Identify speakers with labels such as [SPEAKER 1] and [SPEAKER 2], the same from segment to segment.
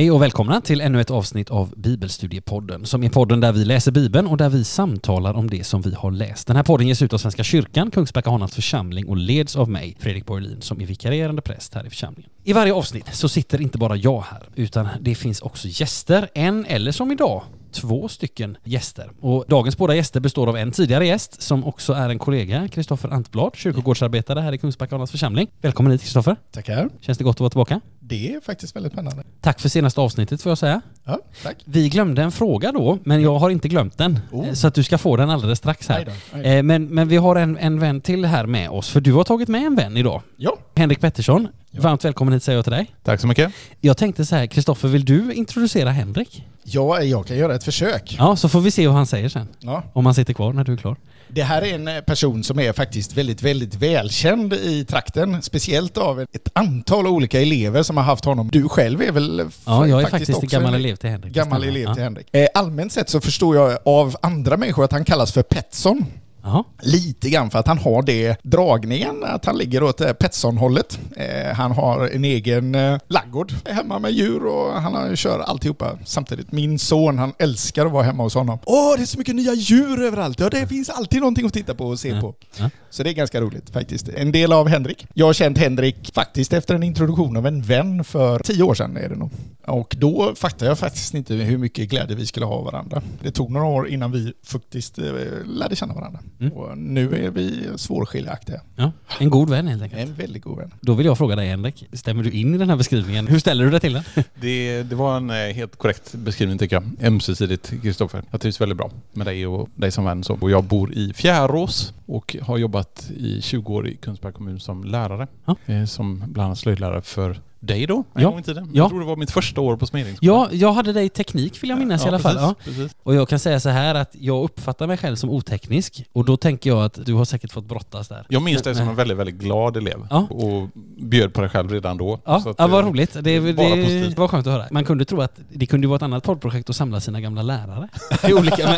[SPEAKER 1] Hej och välkomna till ännu ett avsnitt av Bibelstudiepodden som är podden där vi läser Bibeln och där vi samtalar om det som vi har läst. Den här podden ges ut av Svenska kyrkan, Kungsbacka Hanans församling och leds av mig, Fredrik Borgelin, som är vikarierande präst här i församlingen. I varje avsnitt så sitter inte bara jag här, utan det finns också gäster, en eller som idag, två stycken gäster. Och dagens båda gäster består av en tidigare gäst som också är en kollega, Kristoffer Antblad, kyrkogårdsarbetare här i Kungsbacka Hanans församling. Välkommen hit Kristoffer.
[SPEAKER 2] Tackar.
[SPEAKER 1] Känns det gott att vara tillbaka?
[SPEAKER 2] Det är faktiskt väldigt spännande.
[SPEAKER 1] Tack för senaste avsnittet får jag säga.
[SPEAKER 2] Ja, tack.
[SPEAKER 1] Vi glömde en fråga då, men jag har inte glömt den.
[SPEAKER 2] Oh.
[SPEAKER 1] Eh, Så att du ska få den alldeles strax här.
[SPEAKER 2] då, aj då.
[SPEAKER 1] Eh, Men, men vi har en, en vän till här med oss, för du har tagit med en vän idag.
[SPEAKER 2] Ja,
[SPEAKER 1] Henrik Pettersson,
[SPEAKER 2] Ja.
[SPEAKER 1] varmt välkommen hit säger jag till dig.
[SPEAKER 3] Tack så mycket.
[SPEAKER 1] Jag tänkte så här, Kristoffer, vill du introducera Henrik?
[SPEAKER 2] ja, jag kan göra ett försök.
[SPEAKER 1] Ja, så får vi se hur han säger sen.
[SPEAKER 2] Ja.
[SPEAKER 1] Om han sitter kvar när du är klar.
[SPEAKER 2] Det här är en eh, person som är faktiskt väldigt, väldigt välkänd i trakten. Speciellt av ett antal olika elever som har haft honom. Du själv är väl
[SPEAKER 1] Ja, jag är faktiskt, en
[SPEAKER 2] också
[SPEAKER 1] gammal elev till Henrik.
[SPEAKER 2] Gammal elev
[SPEAKER 1] ja.
[SPEAKER 2] till Henrik. Eh, allmänt sett så förstår jag av andra människor att han kallas för Petson.
[SPEAKER 1] Jaha.
[SPEAKER 2] Lite grann för att han har det dragningen, att han ligger åt eh, Petson-hållet. Eh, han har en egen eh, laggård hemma med djur och han har, kör alltihopa samtidigt. Min son, han älskar att vara hemma hos honom. Åh, det är så mycket nya djur överallt! Ja, det finns alltid någonting att titta på och se
[SPEAKER 1] Ja.
[SPEAKER 2] på.
[SPEAKER 1] Ja.
[SPEAKER 2] Så det är ganska roligt faktiskt. En del av Henrik. Jag har känt Henrik faktiskt efter en introduktion av en vän för tio år sedan är det nog. Och då fattade jag faktiskt inte hur mycket glädje vi skulle ha av varandra. Det tog några år innan vi faktiskt eh, lärde känna varandra.
[SPEAKER 1] Mm.
[SPEAKER 2] Och nu är vi svårskiljaktiga.
[SPEAKER 1] Ja. En god vän helt enkelt.
[SPEAKER 2] En väldigt god vän.
[SPEAKER 1] Då vill jag fråga dig Henrik, stämmer du in i den här beskrivningen? Hur ställer du dig till den?
[SPEAKER 3] Det, det var en eh, helt korrekt beskrivning tycker jag. Ömsesidigt Kristoffer. Jag trivs väldigt bra med dig och dig som vän. Och jag bor i Fjärås och har jobbat i 20 år i Kungsbacka kommun som lärare.
[SPEAKER 1] Ja.
[SPEAKER 3] Eh, Som bland annat slöjdlärare för dig då, en
[SPEAKER 1] Ja.
[SPEAKER 3] gång i tiden.
[SPEAKER 1] Ja.
[SPEAKER 3] Jag tror det var mitt första år på Smedjeskolan.
[SPEAKER 1] Ja, jag hade dig i teknik vill jag minnas i alla fall. Ja.
[SPEAKER 3] Precis, precis.
[SPEAKER 1] Och jag kan säga så här att jag uppfattar mig själv som oteknisk och då tänker jag att du har säkert fått brottas där.
[SPEAKER 3] Jag minns dig som en väldigt, väldigt glad elev
[SPEAKER 1] Ja.
[SPEAKER 3] och bjöd på dig själv redan då.
[SPEAKER 1] Ja,
[SPEAKER 3] Så att,
[SPEAKER 1] ja vad
[SPEAKER 3] eh,
[SPEAKER 1] roligt. Det, det,
[SPEAKER 3] positivt.
[SPEAKER 1] var skönt att höra. Man kunde tro att det kunde vara ett annat poddprojekt att samla sina gamla lärare. Olika,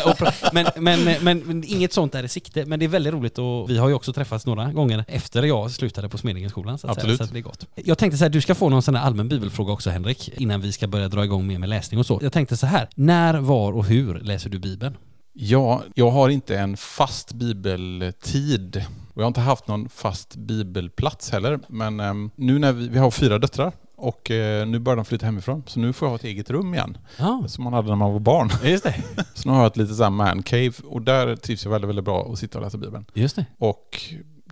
[SPEAKER 1] men, men, men, men inget sånt är i sikte. Men det är väldigt roligt och vi har ju också träffats några gånger efter jag slutade på Smedingeskolan. Så att
[SPEAKER 3] Absolut.
[SPEAKER 1] Säga, så att det är gott. Jag tänkte så här, du ska få någon sån här allmän bibelfråga också Henrik, innan vi ska börja dra igång mer med läsning och så. Jag tänkte så här, när, var och hur läser du Bibeln?
[SPEAKER 3] Ja, jag har inte en fast bibeltid. Och jag har inte haft någon fast bibelplats heller. Men ehm, nu när vi, vi har fyra döttrar och eh, nu börjar de flytta hemifrån. Så nu får jag ha ett eget rum igen.
[SPEAKER 1] Ja,
[SPEAKER 3] Som man hade när man var barn.
[SPEAKER 1] just det.
[SPEAKER 3] Så nu har jag ett litet man cave och där trivs jag väldigt, väldigt bra att sitta och läsa bibeln.
[SPEAKER 1] Just det.
[SPEAKER 3] Och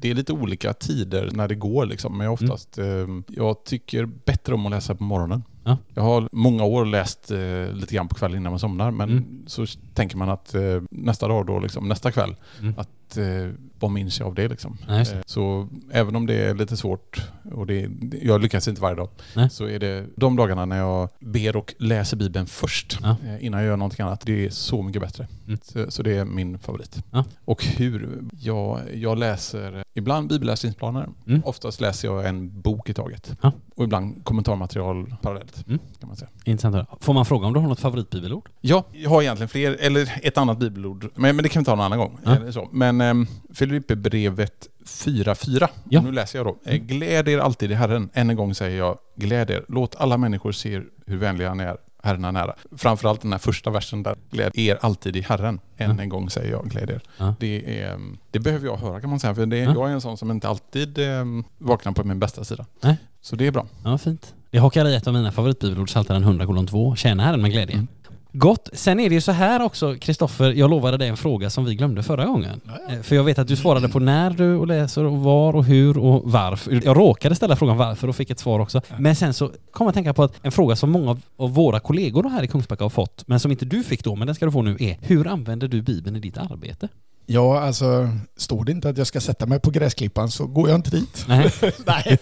[SPEAKER 3] det är lite olika tider när det går liksom. Men jag oftast, ehm, jag tycker bättre om att läsa på morgonen.
[SPEAKER 1] Ja.
[SPEAKER 3] Jag har många år läst eh, lite grann på kvällen innan man somnar. Men
[SPEAKER 1] Mm.
[SPEAKER 3] så tänker man att eh, nästa dag då, liksom, nästa kväll,
[SPEAKER 1] Mm.
[SPEAKER 3] att eh, vad minns jag av det liksom?
[SPEAKER 1] Just det.
[SPEAKER 3] Eh, så även om det är lite svårt och det, jag lyckas inte varje dag,
[SPEAKER 1] Nej.
[SPEAKER 3] så är det de dagarna när jag ber och läser Bibeln först
[SPEAKER 1] Ja.
[SPEAKER 3] eh, innan jag gör någonting annat. Det är så mycket bättre.
[SPEAKER 1] Mm.
[SPEAKER 3] Så, så det är min favorit.
[SPEAKER 1] Ja.
[SPEAKER 3] Och hur? Jag, jag läser ibland bibelläsningsplaner.
[SPEAKER 1] Mm.
[SPEAKER 3] Oftast läser jag en bok i taget.
[SPEAKER 1] Ja.
[SPEAKER 3] Och ibland kommentarmaterial parallellt.
[SPEAKER 1] Mm.
[SPEAKER 3] Kan man säga.
[SPEAKER 1] Intressant att. Får man fråga om du har något favoritbibelord?
[SPEAKER 3] Ja, jag har egentligen fler, eller ett annat bibelord. Men, men det kan vi ta någon annan gång. Eller så. Men um, Filipperbrevet 4.4.
[SPEAKER 1] Ja.
[SPEAKER 3] Nu läser jag då. Eh, Gläd er alltid i Herren. Än en gång säger jag, gläd er. Låt alla människor se hur vänliga han är. Herren är nära. Framförallt den här första versen där. Gläd er alltid i Herren. Än
[SPEAKER 1] Ja.
[SPEAKER 3] en gång säger jag, gläd er.
[SPEAKER 1] Ja.
[SPEAKER 3] Det, är, um, det behöver jag höra kan man säga. För det,
[SPEAKER 1] Ja.
[SPEAKER 3] jag är en sån som inte alltid um, vaknar på min bästa sida.
[SPEAKER 1] Nej.
[SPEAKER 3] Så det är bra.
[SPEAKER 1] Ja, fint. Det hakar i ett av mina favoritbibelord, Psaltaren 100 2. Tjäna Herren med glädje.
[SPEAKER 3] Mm.
[SPEAKER 1] Gott. Sen är det ju så här också, Kristoffer, jag lovade dig en fråga som vi glömde förra gången.
[SPEAKER 2] Ja, ja.
[SPEAKER 1] Eh, För jag vet att du svarade på när du och läser och var och hur och varför. Jag råkade ställa frågan varför och fick ett svar också. Men sen så kom jag att tänka på att en fråga som många av- av våra kollegor här i Kungsbacka har fått, men som inte du fick då, men den ska du få nu, är hur använder du Bibeln i ditt arbete?
[SPEAKER 2] Ja, alltså står det inte att jag ska sätta mig på gräsklippan så går jag inte dit.
[SPEAKER 1] Nej.
[SPEAKER 2] nej,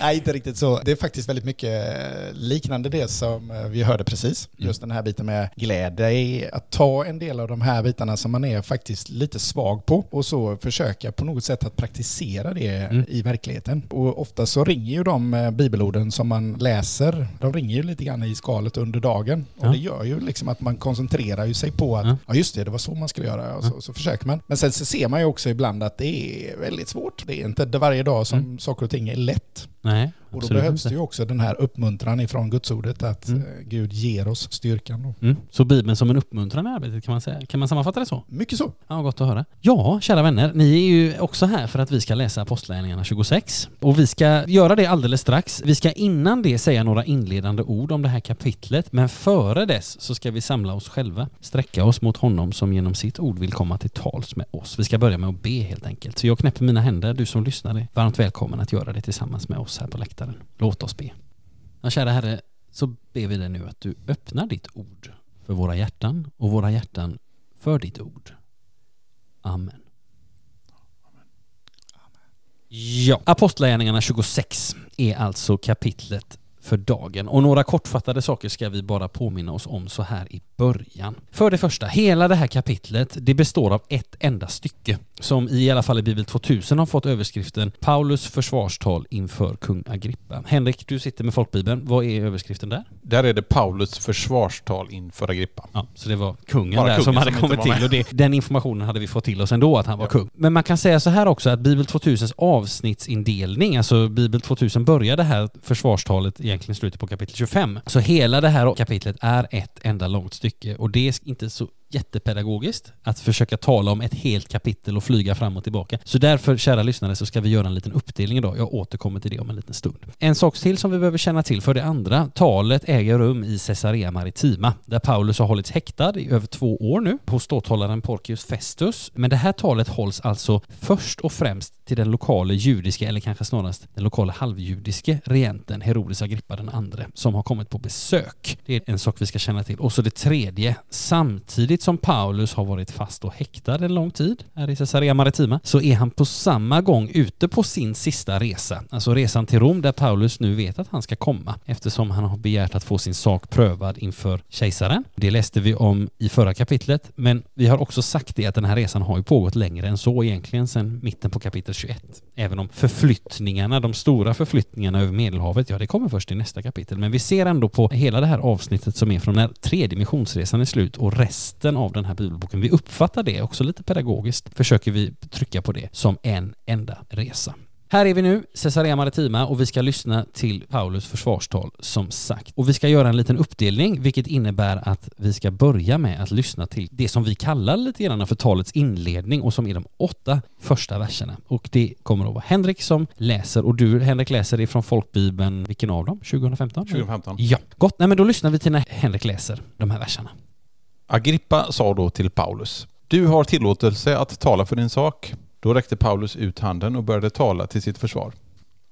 [SPEAKER 2] nej, inte riktigt så. Det är faktiskt väldigt mycket eh, liknande det som eh, vi hörde precis.
[SPEAKER 1] Mm.
[SPEAKER 2] Just den här biten med gläd dig, att ta en del av de här bitarna som man är faktiskt lite svag på och så försöka på något sätt att praktisera det
[SPEAKER 1] Mm.
[SPEAKER 2] i verkligheten. Och ofta så ringer ju de eh, bibelorden som man läser, de ringer ju lite grann i skalet under dagen. Och
[SPEAKER 1] Ja.
[SPEAKER 2] det gör ju liksom att man koncentrerar sig på att,
[SPEAKER 1] Ja.
[SPEAKER 2] ja, just det, det var så man skulle göra. Och så, så försöker man. Men sen så ser man ju också ibland att det är väldigt svårt. Det är inte varje dag som
[SPEAKER 1] Mm.
[SPEAKER 2] saker och ting är lätt.
[SPEAKER 1] Nej,
[SPEAKER 2] Och då behövs
[SPEAKER 1] inte.
[SPEAKER 2] det ju också den här uppmuntran ifrån gudsordet att
[SPEAKER 1] Mm.
[SPEAKER 2] eh, Gud ger oss styrkan.
[SPEAKER 1] Mm. Så Bibeln som en uppmuntran i arbetet kan man säga. Kan man sammanfatta det så?
[SPEAKER 2] Mycket så.
[SPEAKER 1] Ja, gott att höra. Ja, kära vänner, ni är ju också här för att vi ska läsa Apostlagärningarna 26. Och vi ska göra det alldeles strax. Vi ska innan det säga några inledande ord om det här kapitlet, men före dess så ska vi samla oss själva, sträcka oss mot honom som genom sitt ord vill komma till tals med oss. Vi ska börja med att be helt enkelt. Så jag knäpper mina händer, du som lyssnar är varmt välkommen att göra det tillsammans med oss här på läktaren. Låt oss be. Ja, kära Herre, så ber vi dig nu att du öppnar ditt ord för våra hjärtan och våra hjärtan för ditt ord. Amen. Ja, Apostlagärningarna 26 är alltså kapitlet för dagen och några kortfattade saker ska vi bara påminna oss om så här i början. För det första, hela det här kapitlet det består av ett enda stycke som i alla fall i Bibel 2000 har fått överskriften Paulus försvarstal inför kung Agrippa. Henrik, du sitter med folkbibeln. Vad är överskriften där?
[SPEAKER 3] Där är det Paulus försvarstal inför Agrippa.
[SPEAKER 1] Ja, så det var kungen
[SPEAKER 3] Bara
[SPEAKER 1] där
[SPEAKER 3] kungen
[SPEAKER 1] som hade
[SPEAKER 3] som
[SPEAKER 1] kommit till och det, den informationen hade vi fått till oss ändå att han var kung. Men man kan säga så här också att Bibel 2000s avsnittsindelning, alltså Bibel 2000 börjar det här försvarstalet egentligen egentligen slutet på kapitel 25. Så hela det här kapitlet är ett enda långt stycke och det är inte så jättepedagogiskt att försöka tala om ett helt kapitel och flyga fram och tillbaka. Så därför, kära lyssnare, så ska vi göra en liten uppdelning idag. Jag återkommer till det om en liten stund. En sak till som vi behöver känna till för det andra. Talet äger rum i Caesarea Maritima, där Paulus har hållits häktad i över två år nu hos ståthållaren Porcius Festus. Men det här talet hålls alltså först och främst till den lokala judiska, eller kanske snarast den lokala halvjudiske regenten Herodes Agrippa den andre, som har kommit på besök. Det är en sak vi ska känna till. Och så det tredje, samtidigt som Paulus har varit fast och häktad en lång tid här i Caesarea Maritima, så är han på samma gång ute på sin sista resa, alltså resan till Rom där Paulus nu vet att han ska komma eftersom han har begärt att få sin sak prövad inför kejsaren. Det läste vi om i förra kapitlet, men vi har också sagt det att den här resan har ju pågått längre än så egentligen sedan mitten på kapitel 21. Även om förflyttningarna, de stora förflyttningarna över Medelhavet, ja det kommer först i nästa kapitel. Men vi ser ändå på hela det här avsnittet som är från när tredje missionsresan är slut och resten av den här bibelboken. Vi uppfattar det också lite pedagogiskt, försöker vi trycka på det som en enda resa. Här är vi nu, Caesarea Maritima, och vi ska lyssna till Paulus försvarstal som sagt. Och vi ska göra en liten uppdelning, vilket innebär att vi ska börja med att lyssna till det som vi kallar lite grann för talets inledning och som är de åtta första verserna. Och det kommer att vara Henrik som läser, och du Henrik läser ifrån folkbibeln, vilken av dem? 2015?
[SPEAKER 3] 2015.
[SPEAKER 1] Ja, gott. Nej men då lyssnar vi till när Henrik läser de här verserna.
[SPEAKER 3] Agrippa sa då till Paulus. Du har tillåtelse att tala för din sak. Då räckte Paulus ut handen och började tala till sitt försvar.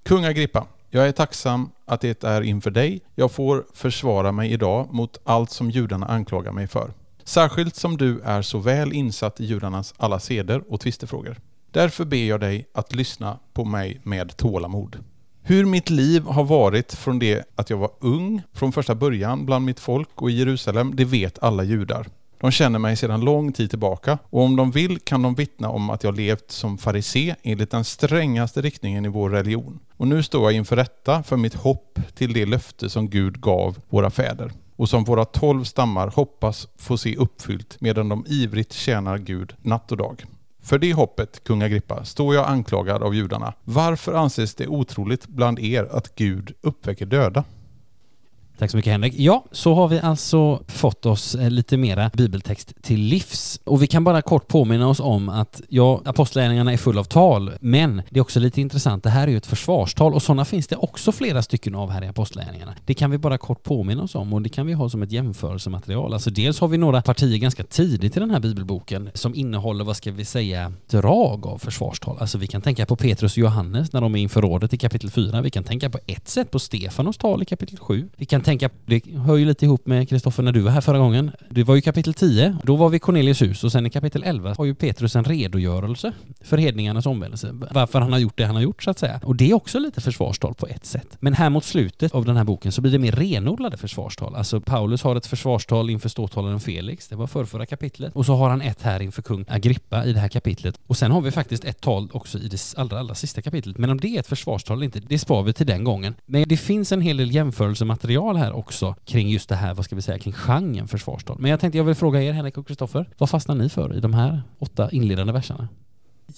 [SPEAKER 3] Kung Agrippa, jag är tacksam att det är inför dig jag får försvara mig idag mot allt som judarna anklagar mig för. Särskilt som du är så väl insatt i judarnas alla seder och tvistefrågor. Därför ber jag dig att lyssna på mig med tålamod. Hur mitt liv har varit från det att jag var ung, från första början bland mitt folk och i Jerusalem, det vet alla judar. De känner mig sedan lång tid tillbaka och om de vill kan de vittna om att jag levt som farisé enligt den strängaste riktningen i vår religion. Och nu står jag inför rätta för mitt hopp till det löfte som Gud gav våra fäder och som våra tolv stammar hoppas få se uppfyllt medan de ivrigt tjänar Gud natt och dag. För det hoppet, kung Agrippa, står jag anklagad av judarna. Varför anses det otroligt bland er att Gud uppväcker döda?
[SPEAKER 1] Tack så mycket Henrik. Ja, så har vi alltså fått oss eh, lite mera bibeltext till livs. Och vi kan bara kort påminna oss om att ja, apostlagärningarna är full av tal, men det är också lite intressant, det här är ju ett försvarstal och sådana finns det också flera stycken av här i apostlagärningarna. Det kan vi bara kort påminna oss om och det kan vi ha som ett jämförelsematerial. Alltså dels har vi några partier ganska tidigt i den här bibelboken som innehåller, vad ska vi säga, drag av försvarstal. Alltså vi kan tänka på Petrus och Johannes när de är inför rådet i kapitel 4. Vi kan tänka på ett sätt på Stefanos tal i kapitel 7. Vi kan tänka, det hör ju lite ihop med Kristoffer när du var här förra gången. Det var ju kapitel 10, då var vi i Cornelius hus och sen i kapitel 11 har ju Petrus en redogörelse för hedningarnas omvändelse. Varför han har gjort det han har gjort så att säga. Och det är också lite försvarstal på ett sätt. Men här mot slutet av den här boken så blir det mer renodlade försvarstal. Alltså Paulus har ett försvarstal inför ståthållaren Felix, det var förrförra kapitlet. Och så har han ett här inför kung Agrippa i det här kapitlet. Och sen har vi faktiskt ett tal också i det allra, allra sista kapitlet. Men om det är ett försvarstal eller inte, det spar vi till den gången. Men det finns en hel del jämförelsematerial här också kring just det här, vad ska vi säga, kring genren försvarstal. Men jag tänkte jag vill fråga er, Henrik och Kristoffer, vad fastnar ni för i de här åtta inledande verserna?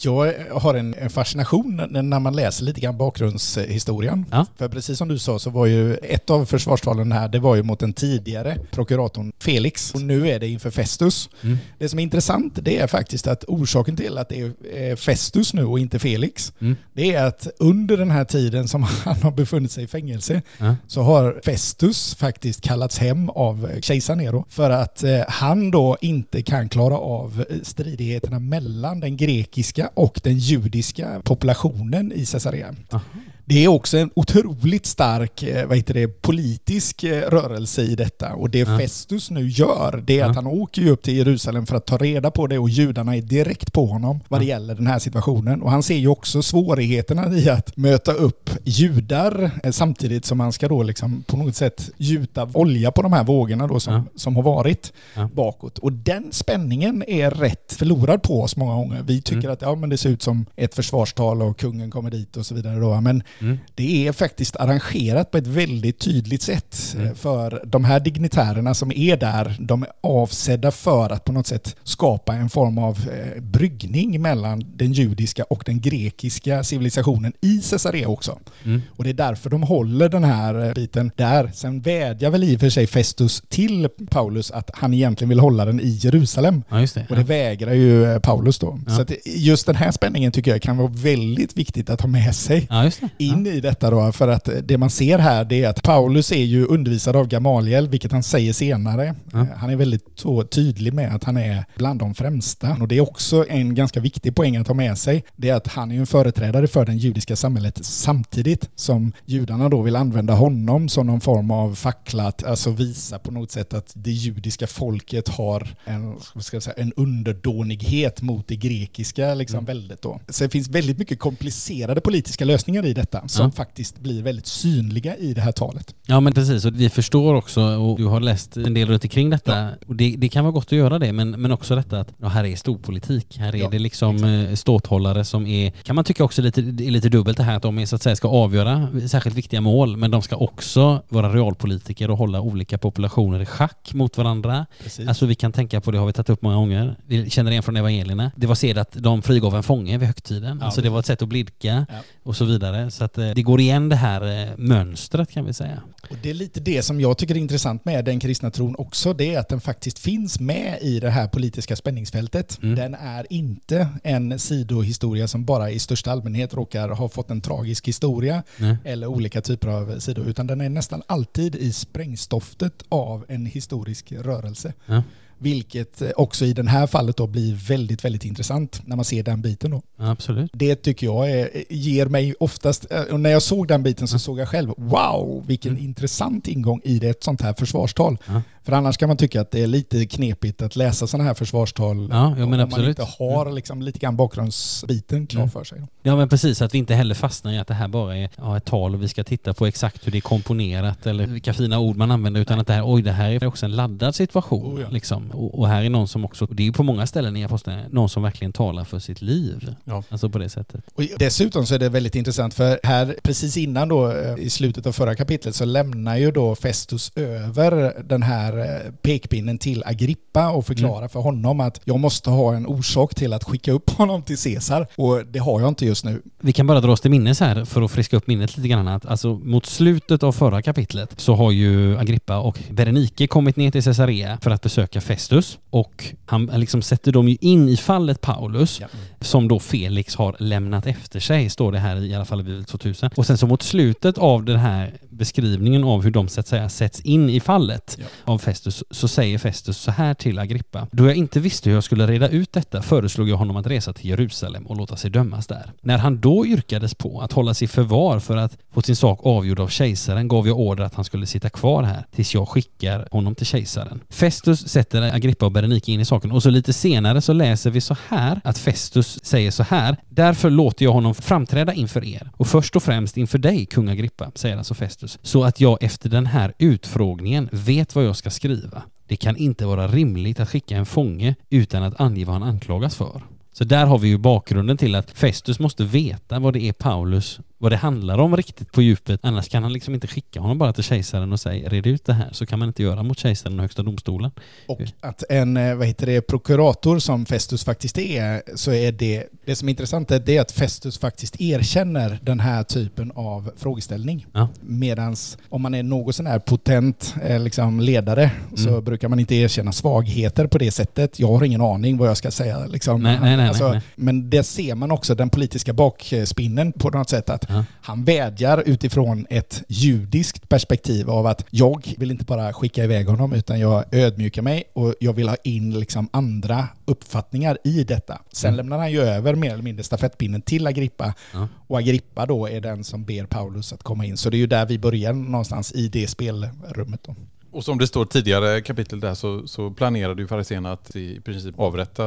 [SPEAKER 2] Jag har en, en fascination när man läser lite grann bakgrundshistorien.
[SPEAKER 1] Ja.
[SPEAKER 2] För precis som du sa så var ju ett av försvarstalen här, det var ju mot den tidigare prokuratorn Felix. Och nu är det inför Festus.
[SPEAKER 1] Mm.
[SPEAKER 2] Det som är intressant det är faktiskt att orsaken till att det är eh, Festus nu och inte Felix,
[SPEAKER 1] Mm.
[SPEAKER 2] det är att under den här tiden som han har befunnit sig i fängelse
[SPEAKER 1] Ja.
[SPEAKER 2] så har Festus faktiskt kallats hem av kejsar Nero för att eh, han då inte kan klara av eh, stridigheterna mellan den grekiska och den judiska populationen i Caesarea.
[SPEAKER 1] Aha.
[SPEAKER 2] Det är också en otroligt stark eh, vad heter det, politisk eh, rörelse i detta. Och det
[SPEAKER 1] Ja.
[SPEAKER 2] Festus nu gör, det är
[SPEAKER 1] Ja.
[SPEAKER 2] att han åker upp till Jerusalem för att ta reda på det och judarna är direkt på honom vad det
[SPEAKER 1] Ja.
[SPEAKER 2] gäller den här situationen. Och han ser ju också svårigheterna i att möta upp judar eh, samtidigt som han ska då liksom på något sätt gjuta olja på de här vågorna då som, som har varit bakåt. Och den spänningen är rätt förlorad på oss många gånger. Vi tycker
[SPEAKER 1] Mm.
[SPEAKER 2] att ja, men det ser ut som ett försvarstal och kungen kommer dit och så vidare. Då. Men
[SPEAKER 1] Mm.
[SPEAKER 2] det är faktiskt arrangerat på ett väldigt tydligt sätt.
[SPEAKER 1] Mm.
[SPEAKER 2] eh, För de här dignitärerna som är där, de är avsedda för att på något sätt skapa en form av eh, bryggning mellan den judiska och den grekiska civilisationen i Caesarea också.
[SPEAKER 1] Mm.
[SPEAKER 2] Och det är därför de håller den här eh, biten där. Sen vädjar väl i och för sig Festus till Paulus att han egentligen vill hålla den i Jerusalem.
[SPEAKER 1] Ja, det.
[SPEAKER 2] Och det vägrar ju eh, Paulus då.
[SPEAKER 1] Ja.
[SPEAKER 2] Så just den här spänningen tycker jag kan vara väldigt viktigt att ha med sig
[SPEAKER 1] Ja.
[SPEAKER 2] In i detta då, för att det man ser här det är att Paulus är ju undervisad av Gamaliel, vilket han säger senare.
[SPEAKER 1] Ja.
[SPEAKER 2] Han är väldigt tydlig med att han är bland de främsta. Och det är också en ganska viktig poäng att ha med sig. Det är att han är en företrädare för det judiska samhället samtidigt som judarna då vill använda honom som någon form av fackla, att alltså visa på något sätt att det judiska folket har en, ska jag säga, en underdånighet mot det grekiska liksom, väldet då. Så det finns väldigt mycket komplicerade politiska lösningar i detta som
[SPEAKER 1] Ja.
[SPEAKER 2] faktiskt blir väldigt synliga i det här talet.
[SPEAKER 1] Ja men precis, och vi förstår också, och du har läst en del runt omkring detta, och det, det kan vara gott att göra det, men, men också detta att ja, här är storpolitik. Här är
[SPEAKER 2] Ja,
[SPEAKER 1] det liksom eh, ståthållare som är, kan man tycka också lite, är lite dubbelt det här att de är, så att säga ska avgöra särskilt viktiga mål, men de ska också vara realpolitiker och hålla olika populationer i schack mot varandra.
[SPEAKER 2] Precis.
[SPEAKER 1] Alltså vi kan tänka på det, har vi tagit upp många gånger. Vi känner igen från evangelierna. Det var sed att de frigav en fånge vid högtiden.
[SPEAKER 2] Ja,
[SPEAKER 1] alltså det var ett sätt att blidka
[SPEAKER 2] Ja.
[SPEAKER 1] och så vidare. Så att eh, det går igen det här eh, mönstret kan vi säga.
[SPEAKER 2] Och det är lite det som jag tycker är intressant med den kristna tron också, det är att den faktiskt finns med i det här politiska spänningsfältet.
[SPEAKER 1] Mm.
[SPEAKER 2] Den är inte en sidohistoria som bara i största allmänhet råkar ha fått en tragisk historia
[SPEAKER 1] Nej.
[SPEAKER 2] eller olika typer av sidor, utan den är nästan alltid i sprängstoftet av en historisk rörelse.
[SPEAKER 1] Ja.
[SPEAKER 2] Vilket eh, också i det här fallet då blir väldigt, väldigt intressant när man ser den biten då.
[SPEAKER 1] Absolut.
[SPEAKER 2] Det tycker jag är, ger mig oftast, eh, och när jag såg den biten så såg jag själv, wow, vilken
[SPEAKER 1] Mm.
[SPEAKER 2] intressant ingång i det, ett sånt här försvarstal.
[SPEAKER 1] Ja.
[SPEAKER 2] För annars kan man tycka att det är lite knepigt att läsa sådana här försvarstal
[SPEAKER 1] Ja, ja,
[SPEAKER 2] om man inte har liksom lite grann bakgrundsbiten klar
[SPEAKER 1] Mm.
[SPEAKER 2] för sig.
[SPEAKER 1] Ja men precis, att vi inte heller fastnar i att det här bara är ja, ett tal och vi ska titta på exakt hur det är komponerat eller vilka fina ord man använder utan att det här, oj det här är också en laddad situation.
[SPEAKER 2] Oh, ja.
[SPEAKER 1] liksom. och, och här är någon som också, det är ju på många ställen i Apostlagärningarna, någon som verkligen talar för sitt liv.
[SPEAKER 3] Ja.
[SPEAKER 1] Alltså på det sättet.
[SPEAKER 2] Och dessutom så är det väldigt intressant för här precis innan då eh, i slutet av förra kapitlet så lämnar ju då Festus över den här eh, pekpinnen till Agrippa och förklarar
[SPEAKER 1] Mm.
[SPEAKER 2] för honom att jag måste ha en orsak till att skicka upp honom till Caesar och det har jag inte just nu.
[SPEAKER 1] Vi kan bara dra oss till minnes här för att friska upp minnet lite grann att alltså mot slutet av förra kapitlet så har ju Agrippa och Berenike kommit ner till Caesarea för att besöka Festus och han liksom sätter dem ju in i fallet Paulus som då Felix har lämnat efter sig, står det här i alla fall i Bibel 2000. Och sen så mot slutet av den här beskrivningen av hur de så att säga sätts in i fallet
[SPEAKER 2] Ja.
[SPEAKER 1] av Festus så säger Festus så här till Agrippa. Då jag inte visste hur jag skulle reda ut detta föreslog jag honom att resa till Jerusalem och låta sig dömas där. När han då yrkades på att hålla sig i förvar för att få sin sak avgjord av kejsaren gav jag order att han skulle sitta kvar här tills jag skickar honom till kejsaren. Festus sätter Agrippa och Berenike in i saken och så lite senare så läser vi så här att Festus säger så här. Därför låter jag honom framträda inför er och först och främst inför dig, kung Agrippa, säger alltså Festus, så att jag efter den här utfrågningen vet vad jag ska skriva. Det kan inte vara rimligt att skicka en fånge utan att ange vad han anklagas för. Så där har vi ju bakgrunden till att Festus måste veta vad det är Paulus vad det handlar om riktigt på djupet. Annars kan han liksom inte skicka honom bara till kejsaren och säga red ut det här. Så kan man inte göra mot kejsaren och högsta domstolen.
[SPEAKER 2] Och att en eh, vad heter det, prokurator som Festus faktiskt är, så är det, det som är intressant är det att Festus faktiskt erkänner den här typen av frågeställning.
[SPEAKER 1] Ja.
[SPEAKER 2] Medan om man är något sån här potent eh, liksom ledare så
[SPEAKER 1] Mm.
[SPEAKER 2] brukar man inte erkänna svagheter på det sättet. Jag har ingen aning vad jag ska säga. Liksom.
[SPEAKER 1] Nej, nej, nej,
[SPEAKER 2] Alltså. Men det ser man också, den politiska bakspinnen på något sätt. att
[SPEAKER 1] Ja.
[SPEAKER 2] han vädjar utifrån ett judiskt perspektiv av att jag vill inte bara skicka iväg honom utan jag ödmjukar mig och jag vill ha in liksom andra uppfattningar i detta. Sen
[SPEAKER 1] Mm.
[SPEAKER 2] lämnar han ju över mer eller mindre stafettpinnen till Agrippa
[SPEAKER 1] Ja.
[SPEAKER 2] och Agrippa då är den som ber Paulus att komma in. Så det är ju där vi börjar någonstans i det spelrummet. Då.
[SPEAKER 3] Och som det står tidigare kapitel där så, så planerade ju fariséerna att i princip avrätta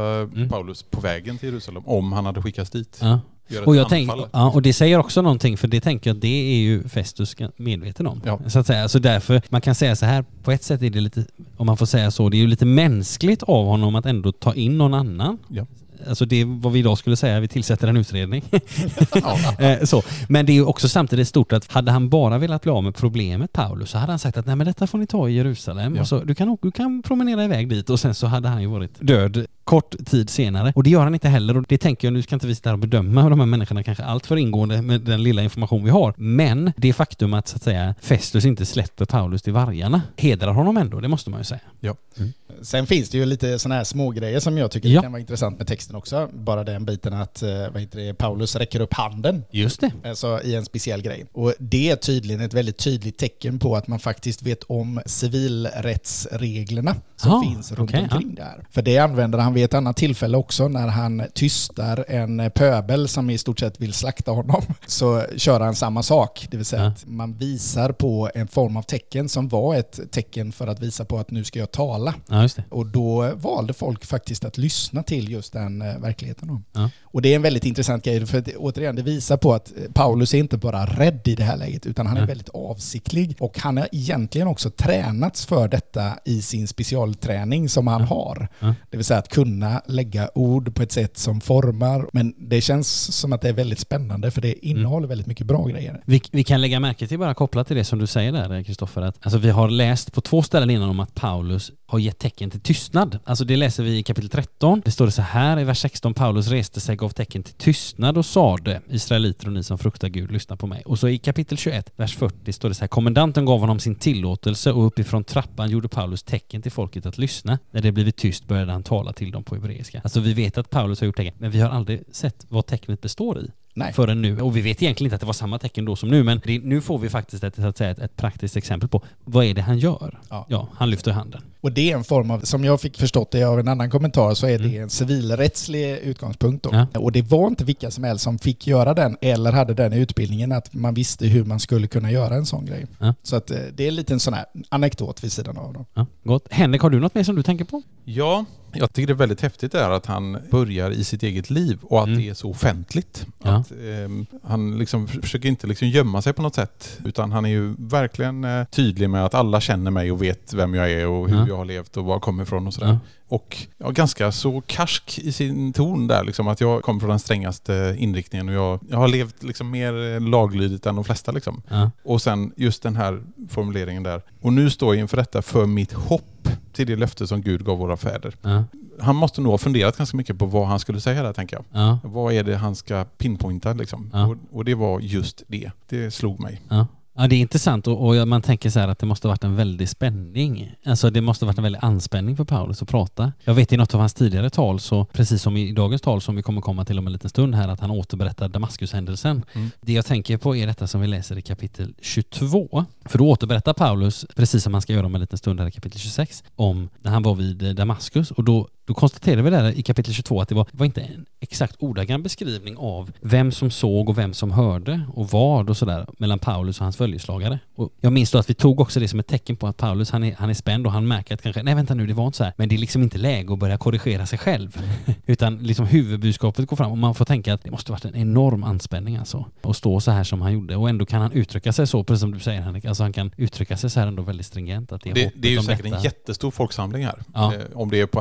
[SPEAKER 3] Paulus på vägen till Jerusalem om han hade skickats dit.
[SPEAKER 1] Ja. Och, jag tänk,
[SPEAKER 3] anfall.
[SPEAKER 1] ja, och det säger också någonting, för det tänker jag att det är ju Festus medveten om.
[SPEAKER 3] Ja.
[SPEAKER 1] Så att säga. Så därför, man kan säga så här, på ett sätt är det lite, om man får säga så, det är ju lite mänskligt av honom att ändå ta in någon annan.
[SPEAKER 3] Ja.
[SPEAKER 1] Alltså det är vad vi idag skulle säga, vi tillsätter en utredning. Eh, så. Men det är också samtidigt stort att hade han bara velat bli av med problemet Paulus så hade han sagt att nej men detta får ni ta i Jerusalem.
[SPEAKER 3] Ja.
[SPEAKER 1] Och så, du, kan, du kan promenera iväg dit och sen så hade han ju varit död kort tid senare. Och det gör han inte heller och det tänker jag, nu ska inte vi sitta här och bedöma de här människorna kanske allt för ingående med den lilla information vi har. Men det faktum att så att säga Festus inte släpper Paulus till vargarna hedrar honom ändå, det måste man ju säga.
[SPEAKER 3] Ja.
[SPEAKER 2] Sen finns det ju lite sådana här smågrejer som jag tycker
[SPEAKER 1] Ja.
[SPEAKER 2] kan vara intressant med texten också. Bara den biten att eh, vad heter det, Paulus räcker upp handen
[SPEAKER 1] Just det.
[SPEAKER 2] Alltså i en speciell grej. Och det är tydligen ett väldigt tydligt tecken på att man faktiskt vet om civilrättsreglerna som
[SPEAKER 1] Ah,
[SPEAKER 2] finns runt
[SPEAKER 1] okej,
[SPEAKER 2] omkring där. För det använder han vid ett annat tillfälle också när han tystar en pöbel som i stort sett vill slakta honom. Så kör han samma sak, det vill säga
[SPEAKER 1] Ja.
[SPEAKER 2] att man visar på en form av tecken som var ett tecken för att visa på att nu ska jag tala.
[SPEAKER 1] Ja.
[SPEAKER 2] Och då valde folk faktiskt att lyssna till just den eh, verkligheten. Då. Och det är en väldigt intressant grej, för att, återigen, det visar på att eh, Paulus är inte bara rädd i det här läget, utan han är
[SPEAKER 1] Nej.
[SPEAKER 2] väldigt avsiktlig. Och han har egentligen också tränats för detta i sin specialträning som han har. Det vill säga att kunna lägga ord på ett sätt som formar. Men det känns som att det är väldigt spännande, för det innehåller väldigt mycket bra grejer.
[SPEAKER 1] Vi, vi kan lägga märke till, bara kopplat till det som du säger där Kristoffer, att alltså vi har läst på två ställen innan om att Paulus har gett tecken till tystnad. Alltså det läser vi i kapitel 13. Det står det så här i vers 16. Paulus reste sig, gav tecken till tystnad och sade Israeliter och ni som fruktar Gud, lyssna på mig. Och så i kapitel 21, vers 40 står det så här. Kommendanten gav honom sin tillåtelse och uppifrån trappan gjorde Paulus tecken till folket att lyssna. När det blivit tyst började han tala till dem på hebreiska. Alltså vi vet att Paulus har gjort tecken, men vi har aldrig sett vad tecknet består i
[SPEAKER 2] Nej.
[SPEAKER 1] förrän nu. Och vi vet egentligen inte att det var samma tecken då som nu, men det, nu får vi faktiskt ett, så att säga, ett, ett praktiskt exempel på vad är det han gör.
[SPEAKER 2] Ja.
[SPEAKER 1] Ja, han lyfter handen.
[SPEAKER 2] Och det är en form av, som jag fick förstått det av en annan kommentar, så är det
[SPEAKER 1] Mm.
[SPEAKER 2] en civilrättslig utgångspunkt. Då.
[SPEAKER 1] Ja.
[SPEAKER 2] Och det var inte vilka som helst som fick göra den eller hade den i utbildningen, att man visste hur man skulle kunna göra en sån grej.
[SPEAKER 1] Ja.
[SPEAKER 2] Så att eh, det är en liten sån här anekdot vid sidan av. Då.
[SPEAKER 1] Ja, gott. Henrik, har du något mer som du tänker på?
[SPEAKER 3] Ja, jag tycker det är väldigt häftigt där att han börjar i sitt eget liv och att
[SPEAKER 1] Mm.
[SPEAKER 3] det är så offentligt.
[SPEAKER 1] Ja.
[SPEAKER 3] Att, ehm, han liksom försöker inte liksom gömma sig på något sätt utan han är ju verkligen eh, tydlig med att alla känner mig och vet vem jag är och hur
[SPEAKER 1] Ja.
[SPEAKER 3] jag har levt och var jag kommer ifrån och sådär.
[SPEAKER 1] Ja.
[SPEAKER 3] Och ja, ganska så karsk i sin ton där liksom att jag kommer från den strängaste inriktningen och jag, jag har levt liksom mer eh, laglydigt än de flesta liksom. Och sen just den här formuleringen där. Och nu står jag inför detta för mitt hopp till det löfte som Gud gav våra fäder.
[SPEAKER 1] Ja.
[SPEAKER 3] Han måste nog ha funderat ganska mycket på vad han skulle säga där tänker jag.
[SPEAKER 1] Ja.
[SPEAKER 3] Vad är det han ska pinpointa liksom? Och, och det var just det. Det slog mig.
[SPEAKER 1] Ja. Det är intressant och, och man tänker så här att det måste varit en väldig spänning. Alltså det måste varit en väldig anspänning för Paulus att prata. Jag vet i något av hans tidigare tal, så precis som i dagens tal som vi kommer komma till om en liten stund här, att han återberättar Damaskushändelsen.
[SPEAKER 3] Mm.
[SPEAKER 1] Det jag tänker på är detta som vi läser i kapitel 22. För då återberättar Paulus, precis som han ska göra om en liten stund här i kapitel 26, om när han var vid Damaskus och då då konstaterar vi där i kapitel 22 att det var, var inte en exakt ordagrann beskrivning av vem som såg och vem som hörde och vad och sådär mellan Paulus och hans följeslagare. Och jag minns då att vi tog också det som ett tecken på att Paulus, han är, han är spänd och han märker att kanske, nej vänta nu, det var inte så här. Men det är liksom inte läge att börja korrigera sig själv. Utan liksom huvudbudskapet går fram och man får tänka att det måste varit en enorm anspänning alltså. Att stå så här som han gjorde. Och ändå kan han uttrycka sig så, precis som du säger Henrik. Alltså han kan uttrycka sig så här ändå väldigt stringent. Att det, är
[SPEAKER 3] Det, det är ju säkert
[SPEAKER 1] detta.
[SPEAKER 3] en jättestor folksamling här.
[SPEAKER 1] Ja.
[SPEAKER 3] Eh, om det är på